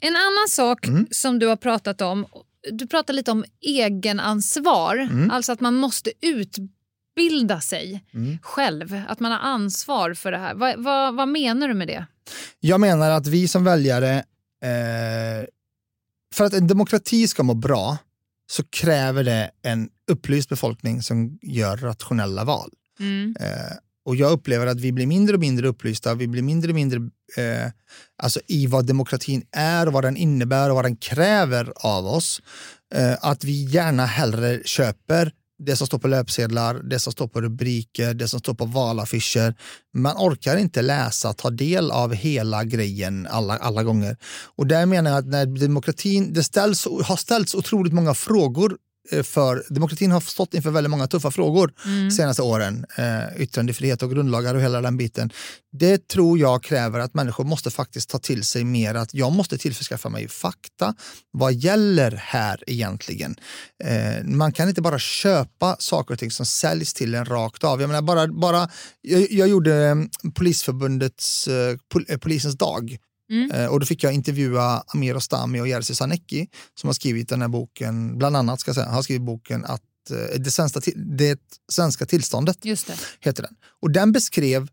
En annan sak som du har pratat om, du pratar lite om egenansvar. Mm. Alltså att man måste utbilda sig Mm. själv. Att man har ansvar för det här. Vad, vad, vad menar du med det? Jag menar att vi som väljare, eh, för att en demokrati ska må bra så kräver det en upplyst befolkning som gör rationella val. Mm. Eh, och jag upplever att vi blir mindre och mindre upplysta, vi blir mindre och mindre eh, alltså i vad demokratin är och vad den innebär och vad den kräver av oss. Eh, att vi gärna hellre köper det som står på löpsedlar, det som står på rubriker, det som står på valaffischer. Man orkar inte läsa, ta del av hela grejen alla, alla gånger. Och där menar jag att när demokratin, det ställs, har ställts otroligt många frågor för demokratin har stått inför väldigt många tuffa frågor Mm. senaste åren. Eh, yttrandefrihet och grundlagar och hela den biten. Det tror jag kräver att människor måste faktiskt ta till sig mer att jag måste tillförskaffa mig fakta. Vad gäller här egentligen? Eh, man kan inte bara köpa saker och ting som säljs till en rakt av. Jag, menar bara, bara, jag, jag gjorde eh, Polisförbundets eh, pol, eh, Polisens dag Mm. Eh, och då fick jag intervjua Amir Ostami och Jerzy Sarnecki som har skrivit den här boken, bland annat ska jag säga, har skrivit boken att eh, det, svenska, det svenska tillståndet Just det. heter den. Och den beskrev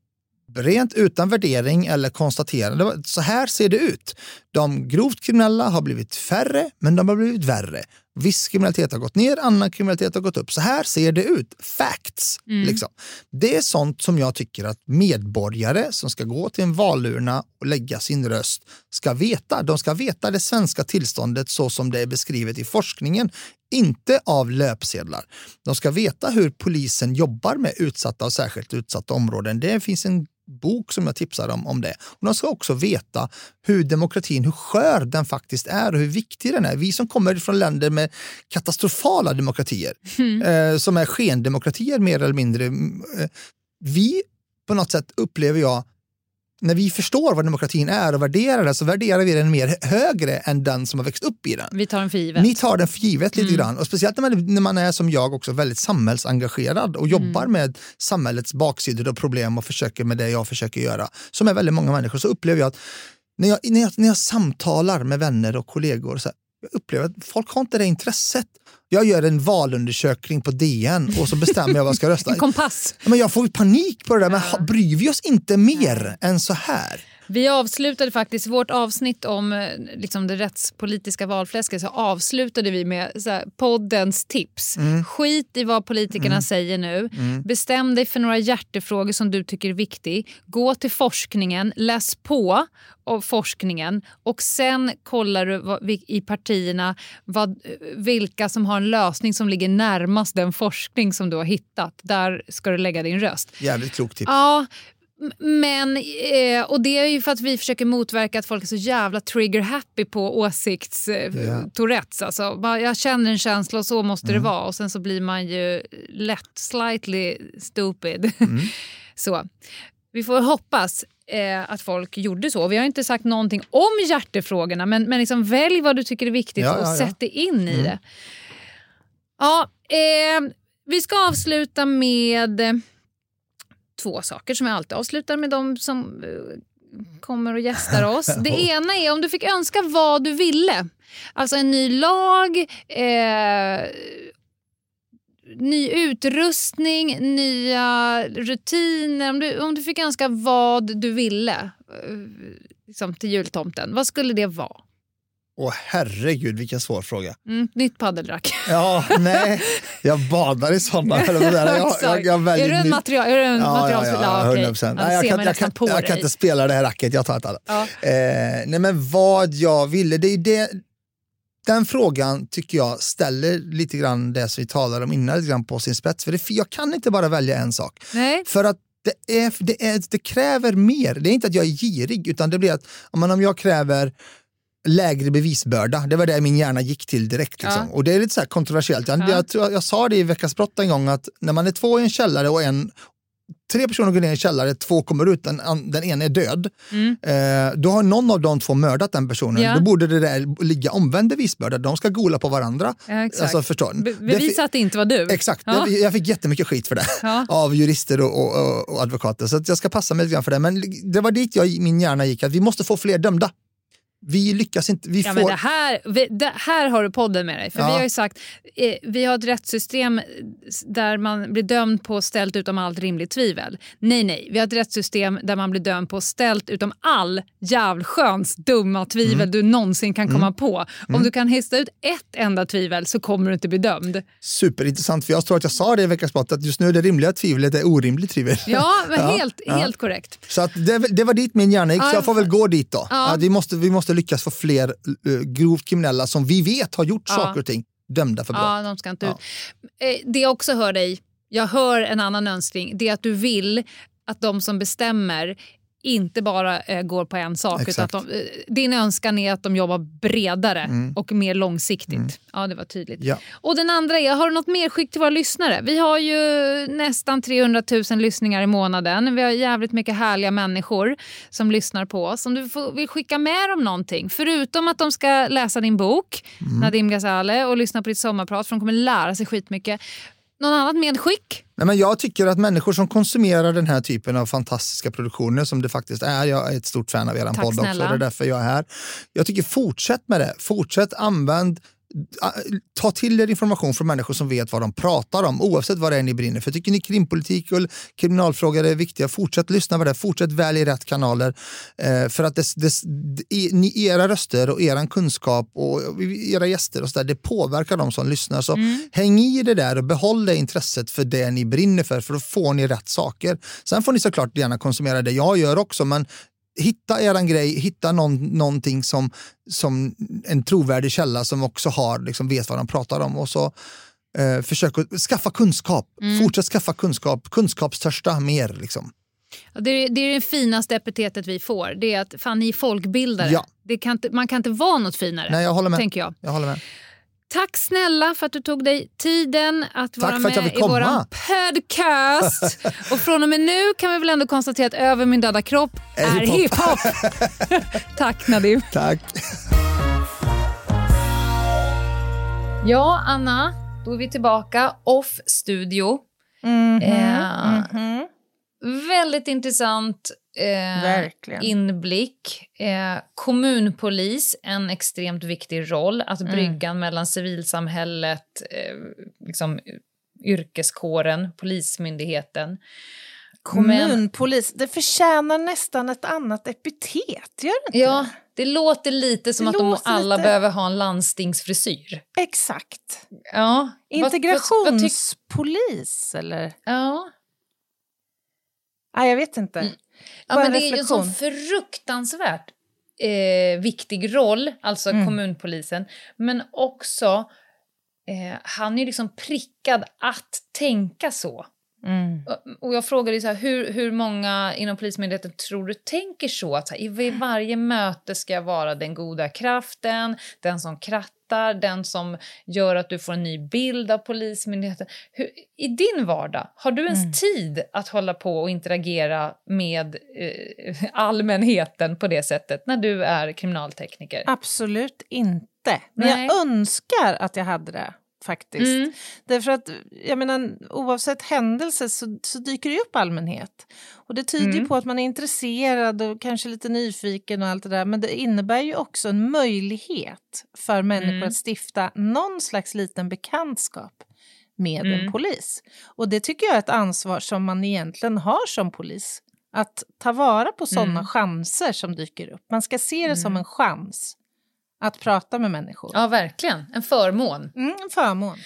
rent utan värdering eller konstaterande. Så här ser det ut. De grovt kriminella har blivit färre, men de har blivit värre. Viss kriminalitet har gått ner, annan kriminalitet har gått upp. Så här ser det ut. Facts. Liksom. Det är sånt som jag tycker att medborgare som ska gå till en valurna och lägga sin röst ska veta. De ska veta det svenska tillståndet så som det är beskrivet i forskningen, inte av löpsedlar. De ska veta hur polisen jobbar med utsatta och särskilt utsatta områden. Det finns en bok som jag tipsar om, om det. Och de ska också veta hur demokratin, hur skör den faktiskt är och hur viktig den är. Vi som kommer från länder med katastrofala demokratier, eh, som är skendemokratier mer eller mindre. mm, Eh, vi, på något sätt upplever jag, när vi förstår vad demokratin är och värderar den så värderar vi den mer högre än den som har växt upp i den. Vi tar den för givet. Ni tar den för givet lite Mm. grann. Och speciellt när man, när man är som jag också väldigt samhällsengagerad och jobbar Mm. med samhällets baksidor och problem och försöker med det jag försöker göra, som är väldigt många människor, så upplever jag att när jag, när jag, när jag samtalar med vänner och kollegor, så här, jag upplever att folk har inte det intresset. Jag gör en valundersökning på DN och så bestämmer jag vad jag ska rösta. En kompass. Men jag får ju panik på det där, men bryr vi oss inte mer än så här? Vi avslutade faktiskt vårt avsnitt om eh, liksom det rättspolitiska valfläsket så avslutade vi med här, poddens tips. Mm. Skit i vad politikerna säger nu. Bestäm dig för några hjärtefrågor som du tycker är viktiga. Gå till forskningen, läs på av forskningen och sen kollar du vad, i partierna vad, vilka som har en lösning som ligger närmast den forskning som du har hittat. Där ska du lägga din röst. Jävligt klokt tips. Ja, men, eh, och det är ju för att vi försöker motverka att folk är så jävla trigger-happy på åsikts. Tourettes. Alltså, jag känner en känsla och så måste det vara. Och sen så blir man ju lätt slightly stupid. så. Vi får hoppas. eh, att folk gjorde så. Vi har inte sagt någonting om hjärtefrågorna men, men liksom välj vad du tycker är viktigt Ja, och ja, sätt dig in i Mm. det. Ja, eh, vi ska avsluta med två saker som jag alltid avslutar med de som eh, kommer och gästar oss. Det ena är om du fick önska vad du ville. Alltså en ny lag, eh, ny utrustning, nya rutiner. Om du, om du fick önska vad du ville eh, liksom till jultomten, vad skulle det vara? Åh herregud vilken svår fråga. Mm, nytt paddelrack. Ja, nej, jag badar i sådana. Jag, jag, jag, jag väljer är du en material... Är du en Ja, material ja, ja, okej. 100 procent. Ja, jag, kan, jag, kan, jag inte spela det här racket, jag tar ett annat. Ja. Eh, nej men vad jag ville, det är det, den frågan tycker jag ställer lite grann det som vi talade om innan lite grann på sin spets. För det, jag kan inte bara välja en sak. Nej. För att det, är, det, är, det kräver mer. Det är inte att jag är girig utan det blir att om jag kräver lägre bevisbörda, det var det min hjärna gick till direkt. Liksom. Ja. Och det är lite så kontroversiellt. Jag, Ja. jag, jag sa det i Veckans brott en gång att när man är två i en källare och en Tre personer går ner i en källare, två kommer ut, den, den ena är död. Eh, då har någon av de två mördat den personen. Mm. Ja. Då borde det där ligga omvänd bevisbörda. De ska gola på varandra. Ja, exakt. Alltså, förstår? Be- bevisa att det inte var du. Exakt, Ja. jag, jag fick jättemycket skit för det av jurister och, och, och, och advokater. Så jag ska passa mig lite grann för det. Men det var dit jag, min hjärna gick, att vi måste få fler dömda. Vi lyckas inte. Vi Ja, får... men det, här, vi, det här har du podden med dig. För Ja. Vi har ju sagt eh, vi har ett rättssystem där man blir dömd på ställt utom allt rimligt tvivel. Nej, nej. Vi har ett rättssystem där man blir dömd på ställt utom all jävlsköns dumma tvivel Mm. du någonsin kan komma på. Om du kan hissa ut ett enda tvivel så kommer du inte bli dömd. Superintressant, för jag tror att jag sa det i Veckans brott, att just nu är det rimliga tvivlet är orimligt tvivel. Ja, men Ja, helt, helt korrekt. Så att det, det var dit min hjärna gick, så jag får väl gå dit då. Ja. Att vi, måste, vi måste lyckas få fler uh, grovt kriminella som vi vet har gjort Ja. saker och ting dömda för brott. Ja, de ska inte Ja. ut. Eh, Det jag också hör dig, jag hör en annan önskning, det är att du vill att de som bestämmer inte bara eh, går på en sak. Utan att de, eh, din önskan är att de jobbar bredare och mer långsiktigt. Ja, det var tydligt. Ja. Och den andra är, har du något mer skick till våra lyssnare? Vi har ju nästan 300 000 lyssningar i månaden. Vi har jävligt mycket härliga människor som lyssnar på oss. Om du får, vill skicka med dem någonting, förutom att de ska läsa din bok, Nadim Ghazale, och lyssna på ditt sommarprat, för de kommer lära sig skitmycket. Någon annat medskick? Nej, men jag tycker att människor som konsumerar den här typen av fantastiska produktioner som det faktiskt är, jag är ett stort fan av er podd också, snälla. det är därför jag är här. Jag tycker fortsätt med det, fortsätt använd Ta till er information från människor som vet vad de pratar om oavsett vad det är ni brinner för. Tycker ni krimpolitik och kriminalfrågor är viktiga, fortsätt lyssna på det. Fortsätt välja rätt kanaler. Eh, för att det, det, ni, era röster och er kunskap och era gäster och så där, det påverkar de som lyssnar. Så häng i det där och behåll det intresset för det ni brinner för, för då får ni rätt saker. Sen får ni såklart gärna konsumera det jag gör också, men hitta eran grej, hitta någon, någonting som, som en trovärdig källa som också har, liksom, vet vad de pratar om. Och så eh, försök att skaffa kunskap. Fortsätt skaffa kunskap. Kunskapstörsta mer. Liksom. Ja, Det är, det är det finaste epitetet vi får. Det är att fan, ni är folkbildare. Ja. Det kan inte, man kan inte vara något finare. Nej, jag håller med. Tänker jag. Jag håller med. Tack snälla för att du tog dig tiden att vara att jag med i vår podcast. och från och med nu kan vi väl ändå konstatera att Över min döda kropp Är är hiphop. hiphop. Tack Nadim. Tack. Ja, Anna, då är vi tillbaka off studio. Eh, Väldigt intressant eh, inblick. Eh, kommunpolis, en extremt viktig roll. Att Mm. bryggan mellan civilsamhället, eh, liksom, yrkeskåren, polismyndigheten. Kommunpolis, det förtjänar nästan ett annat epitet, gör det inte? Ja, det låter lite som Det att de alla lite- behöver ha en landstingsfrisyr. Exakt. Ja. Integrationspolis, eller? Ja. Nej, jag vet inte. Mm. Ja, Bara men en det är ju reflektion. fruktansvärt eh, viktig roll, alltså Mm. kommunpolisen. Men också, eh, han är ju liksom prickad att tänka så. Mm. Och jag frågade så här, hur, hur många inom Polismyndigheten tror du tänker så? Att så här, I varje möte ska jag vara den goda kraften, den som krattar, den som gör att du får en ny bild av Polismyndigheten. Hur, I din vardag, har du ens Mm. tid att hålla på och interagera med eh, allmänheten på det sättet när du är kriminaltekniker? Absolut inte. Men Nej. jag önskar att jag hade det faktiskt. Mm. Därför att jag menar, oavsett händelse så, så dyker det upp allmänhet. Och det tyder Mm. på att man är intresserad och kanske lite nyfiken och allt det där. Men det innebär ju också en möjlighet för människor Mm. att stifta någon slags liten bekantskap med en Mm. polis. Och det tycker jag är ett ansvar som man egentligen har som polis. Att ta vara på sådana Mm. chanser som dyker upp. Man ska se det som Mm. en chans att prata med människor. Ja, verklin. En förmån. Mm, en förmån.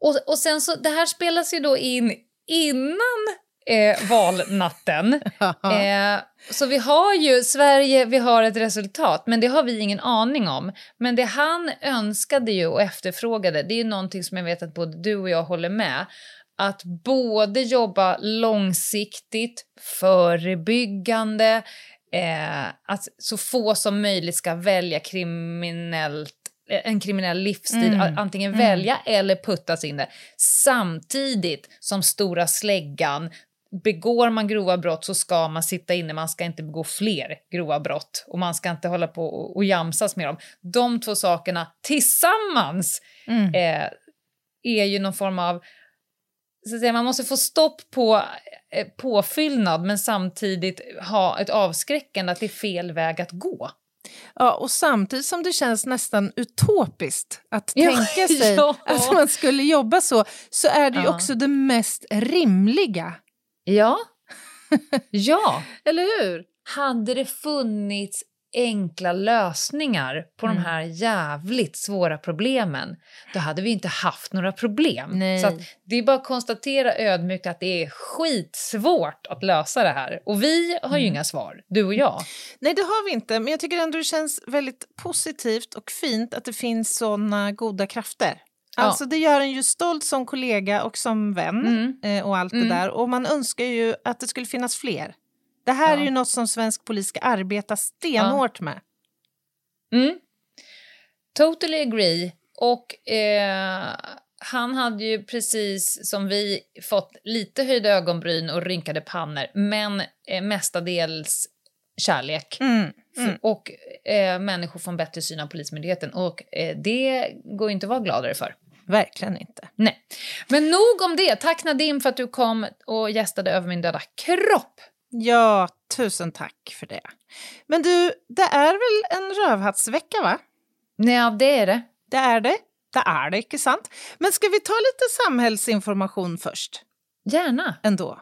Och, och sen så, det här spelas ju då in innan eh, valnatten. eh, så vi har ju, Sverige, vi har ett resultat, men det har vi ingen aning om. Men det han önskade ju och efterfrågade, det är någonting som jag vet att både du och jag håller med. Att både jobba långsiktigt, förebyggande, eh, att så få som möjligt ska välja kriminellt en kriminell livsstil, Mm. antingen Mm. välja eller puttas in det. Samtidigt som stora släggan, begår man grova brott så ska man sitta inne, man ska inte begå fler grova brott och man ska inte hålla på och, och jamsas med dem. De två sakerna tillsammans Mm. eh, är ju någon form av... Så att säga, man måste få stopp på eh, påfyllnad men samtidigt ha ett avskräckande att det är fel väg att gå. Ja, och samtidigt som det känns nästan utopiskt att Ja, tänka sig ja. att man skulle jobba så, så är det ju Ja. också det mest rimliga. Ja. ja. Eller hur? Hade det funnits enkla lösningar på Mm. de här jävligt svåra problemen, då hade vi inte haft några problem. Nej. Så det är bara att konstatera ödmjukt att det är skitsvårt att lösa det här. Och vi har ju Mm. inga svar, du och jag. Nej, det har vi inte, men jag tycker ändå det känns väldigt positivt och fint att det finns såna goda krafter. Alltså det gör en ju stolt som kollega och som vän Mm. eh, och allt Mm. det där. Och man önskar ju att det skulle finnas fler. Det här Ja. är ju något som svensk polis ska arbeta stenhårt med. Mm. Totally agree. Och eh, han hade ju precis som vi fått lite höjda ögonbryn och rynkade pannor, men eh, mestadels kärlek. Mm. Mm. Och eh, människor får en bättre syn av Polismyndigheten. Och eh, det går inte att vara gladare för. Verkligen inte. Nej. Men nog om det. Tack Nadim för att du kom och gästade Över min döda kropp. Ja, tusen tack för det. Men du, det är väl en rövhattsvecka, va? Nej, det är det. Det är det. Det är det, inte sant? Men ska vi ta lite samhällsinformation först? Gärna. Ändå.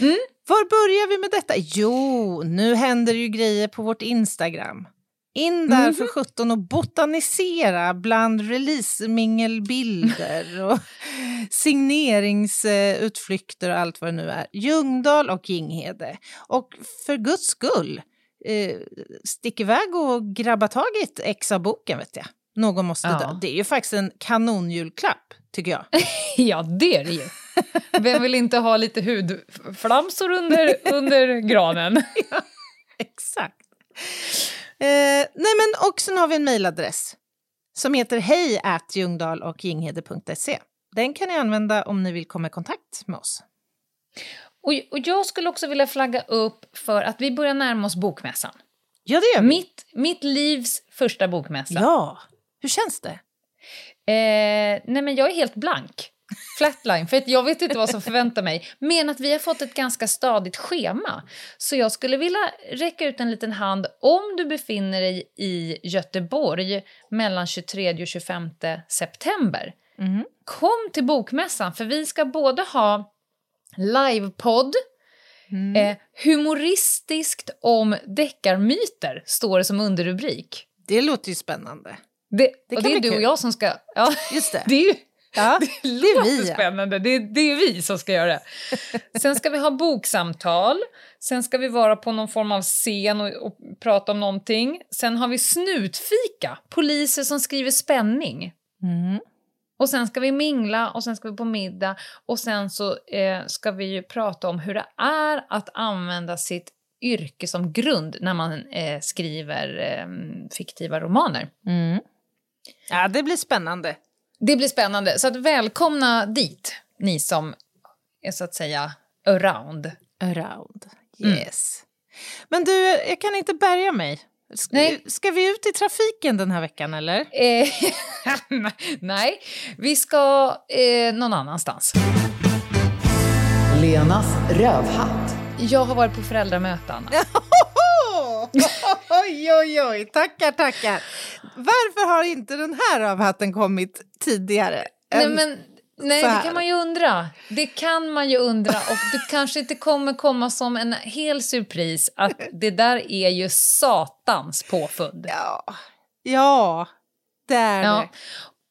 Mm. Var börjar vi med detta? Jo, nu händer ju grejer på vårt Instagram. In där Mhm. för 17 och botanisera bland releasemingelbilder och signeringsutflykter och allt vad det nu är. Ljungdahl och Ginghede. Och för guds skull, eh, stick iväg och grabba tag i ett ex av boken vet jag. Någon måste Ja. dö. Det är ju faktiskt en kanonjulklapp, tycker jag. Ja, det är det ju. Vem vill inte ha lite hudflamsor under, under granen? Exakt. Eh, nej men och sen har vi en mejladress som heter hej och ginghede.se. Den kan ni använda om ni vill komma i kontakt med oss. Och, och jag skulle också vilja flagga upp för att vi börjar närma oss bokmässan. Ja, det gör vi. Mitt, mitt livs första bokmässa. Ja, hur känns det? Eh, nej men jag är helt blank. Flatline, för att jag vet inte vad som förväntar mig. Men att vi har fått ett ganska stadigt schema. Så jag skulle vilja räcka ut en liten hand om du befinner dig i Göteborg mellan 23 och 25 september. Mhm. Kom till bokmässan, för vi ska både ha livepodd, Mm. eh, humoristiskt om deckarmyter, står det som underrubrik. Det låter ju spännande. Det, Det och det är du och jag som ska... Ja, Just det. det är ju Ja, det det är låter vi. spännande. Det, det är vi som ska göra det. Sen ska vi ha boksamtal. Sen ska vi vara på någon form av scen och, och prata om någonting. Sen har vi snutfika. Poliser som skriver spänning. Mm. Och sen ska vi mingla och sen ska vi på middag och sen så eh, ska vi ju prata om hur det är att använda sitt yrke som grund när man eh, skriver eh, fiktiva romaner. Mm. Ja, det blir spännande. Det blir spännande, så att välkomna dit, ni som är så att säga around. Around, yes. Men du, jag kan inte bärga mig. Ska, Nej. ska vi ut i trafiken den här veckan eller? Eh, nej, vi ska eh, någon annanstans. Lenas rövhatt. Jag har varit på föräldramöten. oj, oj, oj, tackar, tackar. Varför har inte den här avhatten kommit tidigare? Nej, men, nej det kan man ju undra. Det kan man ju undra. Och det kanske inte kommer komma som en hel surpris att det där är ju satans påfund. Ja, ja det är Ja.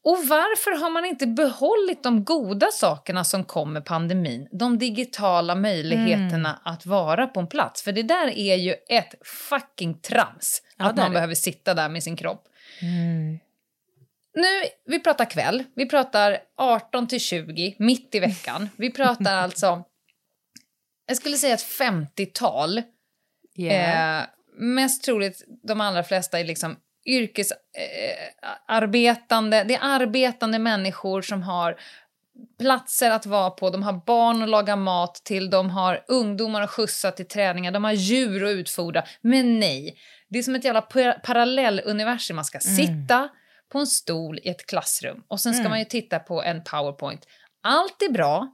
Och varför har man inte behållit de goda sakerna som kom med pandemin? De digitala möjligheterna Mm. att vara på en plats. För det där är ju ett fucking trams. Ja, att man behöver sitta där med sin kropp. Nu, vi pratar kväll. Vi pratar 18 till 20, mitt i veckan. Vi pratar alltså, jag skulle säga ett 50-tal. Yeah. Eh, mest troligt, de allra flesta är liksom yrkesarbetande. Eh, det är arbetande människor som har platser att vara på, de har barn att laga mat till, de har ungdomar att skjutsa till träningar, de har djur att utfodra. Men nej, det är som ett jävla par- parallelluniversum. Man ska sitta på en stol i ett klassrum och sen ska man ju titta på en powerpoint. Allt är bra.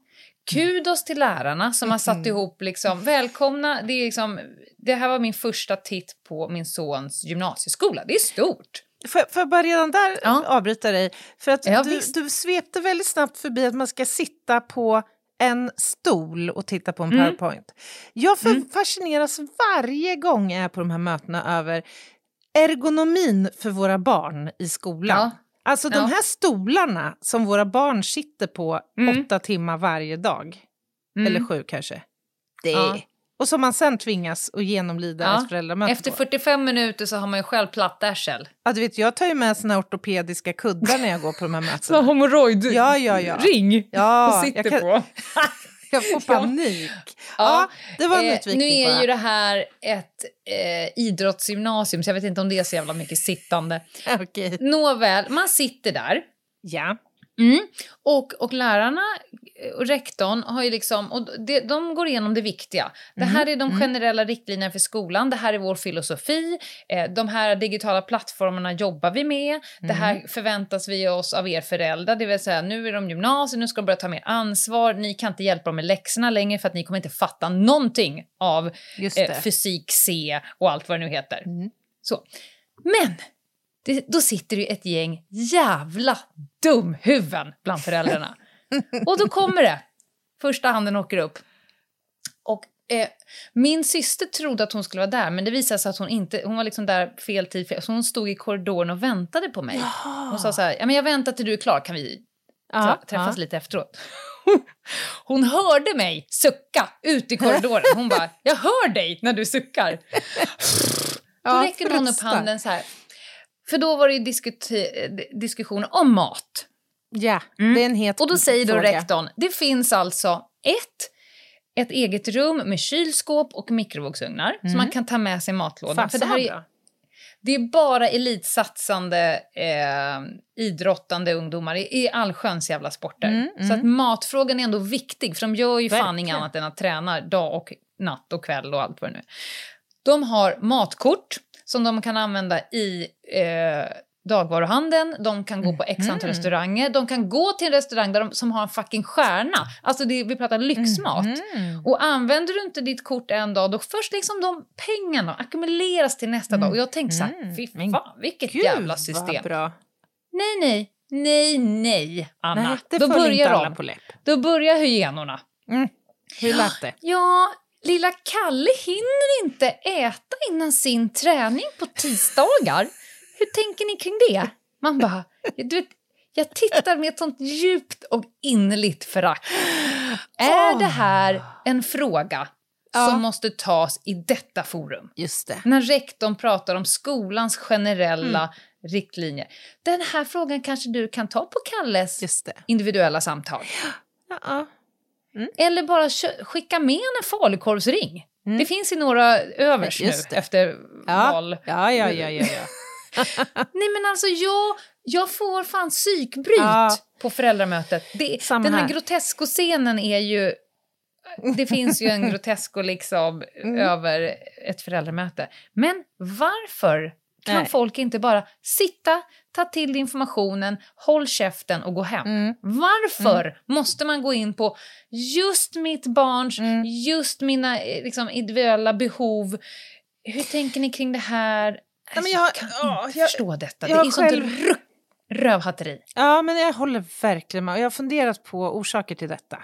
Kudos till lärarna som har satt ihop liksom, välkomna, det är liksom, det här var min första titt på min sons gymnasieskola. Det är stort. Får, får jag bara redan där Ja. avbryta dig? För att Ja, du, du svepte väldigt snabbt förbi att man ska sitta på en stol och titta på en Mm. powerpoint. Jag för, fascineras varje gång jag är på de här mötena över ergonomin för våra barn i skolan. Ja. Alltså de Ja. här stolarna som våra barn sitter på Mm. åtta timmar varje dag. Mm. Eller sju kanske. Det Ja. Och som man sen tvingas att genomlida Ja. ett föräldramöte Efter på. 45 minuter så har man ju själv platt arsel. Ja, du vet, jag tar ju med såna ortopediska kuddar när jag går på de här mötena. hemorrojd Ja, ja, ja. ring Ja, och sitter kan- på. Jag får Ja. panik. Ja, det var en eh, Nu är bara. ju det här ett eh, idrottsgymnasium så jag vet inte om det är så jävla mycket sittande. Okej. Nåväl, man sitter där. Ja. Mm. Och, och lärarna och rektorn har ju liksom, och det, de går igenom det viktiga. Det här är de generella riktlinjerna för skolan, det här är vår filosofi, eh, de här digitala plattformarna jobbar vi med, det här förväntas vi oss av er föräldrar, det vill säga nu är de gymnasier, nu ska de börja ta mer ansvar, ni kan inte hjälpa dem med läxorna längre för att ni kommer inte fatta någonting av eh, fysik C och allt vad det nu heter. Mm. Så. Men det, då sitter det ju ett gäng jävla dumhuvuden bland föräldrarna. och då kommer det. Första handen åker upp. Och eh, min syster trodde att hon skulle vara där, men det visade sig att hon inte, hon var liksom där fel tid, så hon stod i korridoren och väntade på mig. Hon sa så här, ja men jag väntar till du är klar, kan vi Ja, träffas ja. lite efteråt? Hon hörde mig sucka ut i korridoren. Hon bara, jag hör dig när du suckar. Då Ja, räcker någon upp handen så här. För då var det ju diskut- diskussion om mat. Ja, Mm. det är en het Och då säger då fråga. rektorn, det finns alltså ett, ett eget rum med kylskåp och mikrovågsugnar så man kan ta med sig matlådan. Fasen För det här är, det är bara elitsatsande, eh, idrottande ungdomar i, i allsköns jävla sporter. Mm, Så att matfrågan är ändå viktig, för de gör ju fan inget annat än att träna dag och natt och kväll och allt vad det nu. De har matkort som de kan använda i eh, dagvaruhandeln, de kan gå på x Mm. antal restauranger, de kan gå till en restaurang där de, som har en fucking stjärna. Alltså det, vi pratar lyxmat. Mm. Och använder du inte ditt kort en dag, då först liksom de pengarna ackumuleras till nästa dag. Och jag tänkte så här, fy Men fan vilket Gud, jävla system. bra. Nej, nej, nej, nej, Anna. Nej, då föll inte börjar alla de. på läpp. Då börjar hyenorna. Hur lät det? Ja, lilla Kalle hinner inte äta innan sin träning på tisdagar. Hur tänker ni kring det? Man bara, du vet, jag tittar med ett sånt djupt och innerligt förakt. Är det här en fråga Ja. som måste tas i detta forum. Just det. När rektorn pratar om skolans generella riktlinjer. Den här frågan kanske du kan ta på Kalles individuella samtal. Ja. Eller bara skicka med en falukorvsring. Det finns i några övers nu efter Ja. val. Ja, ja, ja, ja, ja. Nej men alltså jag, jag får fan psykbryt Ja. på föräldramötet. Det, Samma den här, här. grotesko-scenen är ju... Det finns ju en grotesko liksom Mm. över ett föräldramöte. Men varför kan Nej. folk inte bara sitta, ta till informationen, håll käften och gå hem? Mm. Varför måste man gå in på just mitt barns, Mm. just mina eh, liksom, individuella behov? Hur tänker ni kring det här? men Alltså, jag- jag, kan ja, inte jag- förstå detta. jag det är sånt själv- ru- rövhatteri. ja, men jag håller verkligen med. Jag har funderat på orsaker till detta.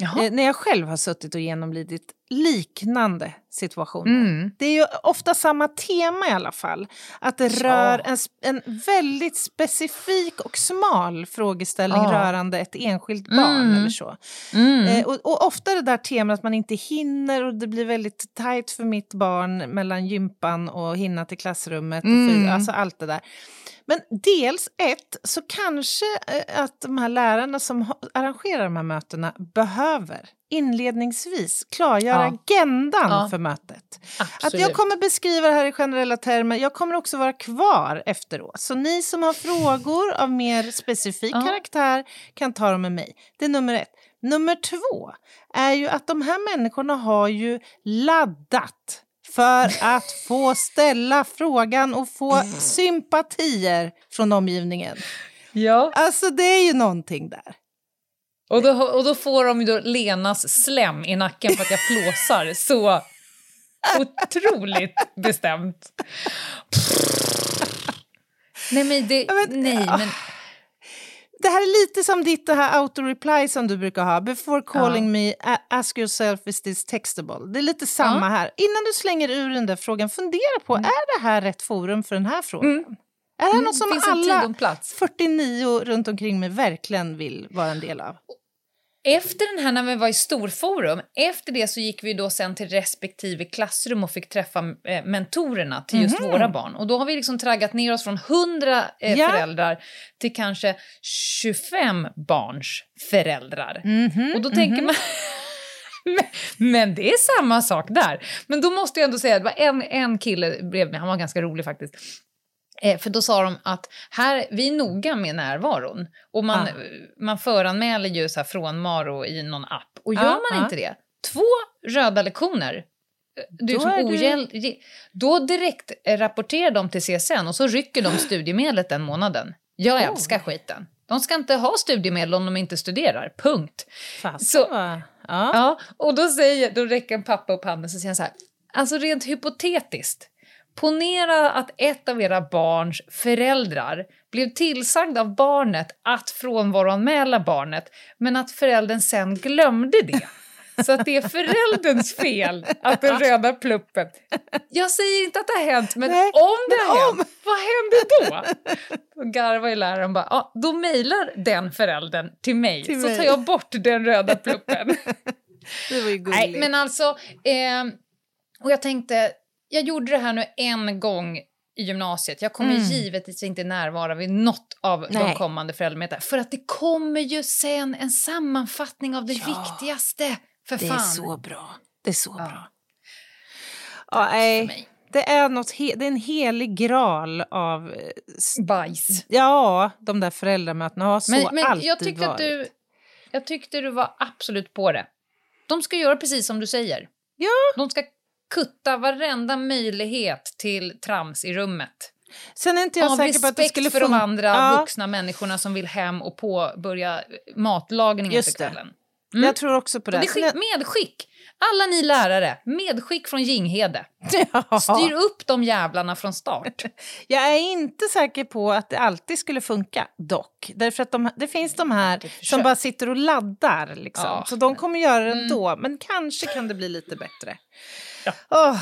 Eh, när jag själv har suttit och genomlidit liknande situationer. Mm. Det är ju ofta samma tema i alla fall. Att det rör en, sp- en väldigt specifik och smal frågeställning Ja. rörande ett enskilt barn Mm. eller så. Mm. Eh, och, och ofta det där temat att man inte hinner och det blir väldigt tajt för mitt barn mellan gympan och hinna till klassrummet. Och Mm. alltså allt det där. Men dels ett, så kanske eh, att de här lärarna som arrangerar de här mötena behöver inledningsvis klargöra Ja. agendan Ja. för mötet. Att Absolut. jag kommer beskriva det här i generella termer. Jag kommer också vara kvar efteråt. Så ni som har frågor av mer specifik Ja. karaktär kan ta dem med mig. Det är nummer ett. Nummer två är ju att de här människorna har ju laddat för att få ställa frågan och få sympatier från omgivningen. Ja. Alltså det är ju någonting där. Och då, och då får de ju då Lenas slem i nacken för att jag flåsar så otroligt bestämt. Nej men det... Ja, men- nej men... Det här är lite som ditt det här auto-reply som du brukar ha. Before calling me, a- ask yourself is this textable. Det är lite samma här. Innan du slänger ur den där frågan, fundera på, är det här rätt forum för den här frågan? Är det här något som finns alla och plats. 49 runt omkring mig verkligen vill vara en del av? Efter den här när vi var i storforum, efter det så gick vi då sen till respektive klassrum och fick träffa eh, mentorerna till just våra barn. Och då har vi liksom traggat ner oss från 100 eh, Ja. föräldrar till kanske 25 barns föräldrar. Mhm, Och då tänker man... Men, men det är samma sak där. Men då måste jag ändå säga, det var en, en kille bredvid mig, han var ganska rolig faktiskt. Eh, för då sa de att här, vi är noga med närvaron. Och man, Ah. man föranmäler ju så här frånvaro i någon app. Och gör Ah, man ah. inte det, två röda lektioner, eh, du Då är du- ogäll, då direkt rapporterar de till CSN och så rycker de studiemedlet den månaden. Jag Oh. älskar skiten. De ska inte ha studiemedel om de inte studerar, punkt. Fast, Så- ja. Ja, och då, säger, då räcker en pappa upp handen och säger så här. Alltså rent hypotetiskt. Ponera att ett av era barns föräldrar blev tillsagd av barnet att frånvaroanmäla barnet, men att föräldern sen glömde det. Så att det är förälderns fel att den röda pluppen... Jag säger inte att det har hänt, men Nej, om det men har om. hänt, vad händer då? Då garvar ju läraren bara, ja, då mejlar den föräldern till mig, Till så mig. tar jag bort den röda pluppen. Det var ju gulligt. Nej, men alltså... Eh, och jag tänkte, jag gjorde det här nu en gång i gymnasiet. Jag kommer Mm. givetvis inte närvara vid något av de Nej. kommande föräldramötena. För att det kommer ju sen en sammanfattning av det Ja. viktigaste. För det fan. är så bra. Det är så Ja. bra. Ja, mig. det är, något det är en helig graal av... eh, Bajs. Ja, de där föräldramötena har så Men, men alltid jag tyckte varit. att du... Jag tyckte du var absolut på det. De ska göra precis som du säger. Ja. De ska kutta varenda möjlighet till trams i rummet. Sen är inte jag Av säker på att det skulle för de andra Ja, vuxna människorna som vill hem och påbörja matlagningen Just för kvällen. Mm. Jag tror också på det. det medskick! Alla ni lärare, medskick från Ginghede. Ja. Styr upp de jävlarna från start. Jag är inte säker på att det alltid skulle funka, dock. Därför att de, det finns de här som bara sitter och laddar. Liksom. Ja. Så de kommer göra det Mm. ändå, men kanske kan det bli lite bättre. Ja. Åh.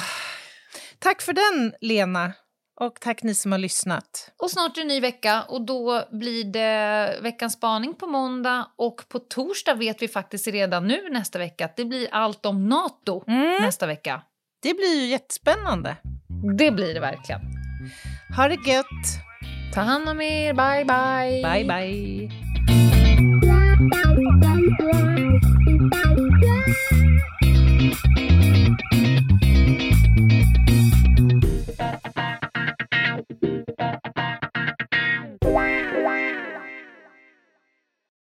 Tack för den, Lena. Och tack ni som har lyssnat. Och snart är det en ny vecka och då blir det veckans spaning på måndag och på torsdag vet vi faktiskt redan nu nästa vecka att det blir allt om Nato Mm. nästa vecka. Det blir ju jättespännande. Det blir det verkligen. Ha det gött. Ta hand om er, bye bye! Bye, bye.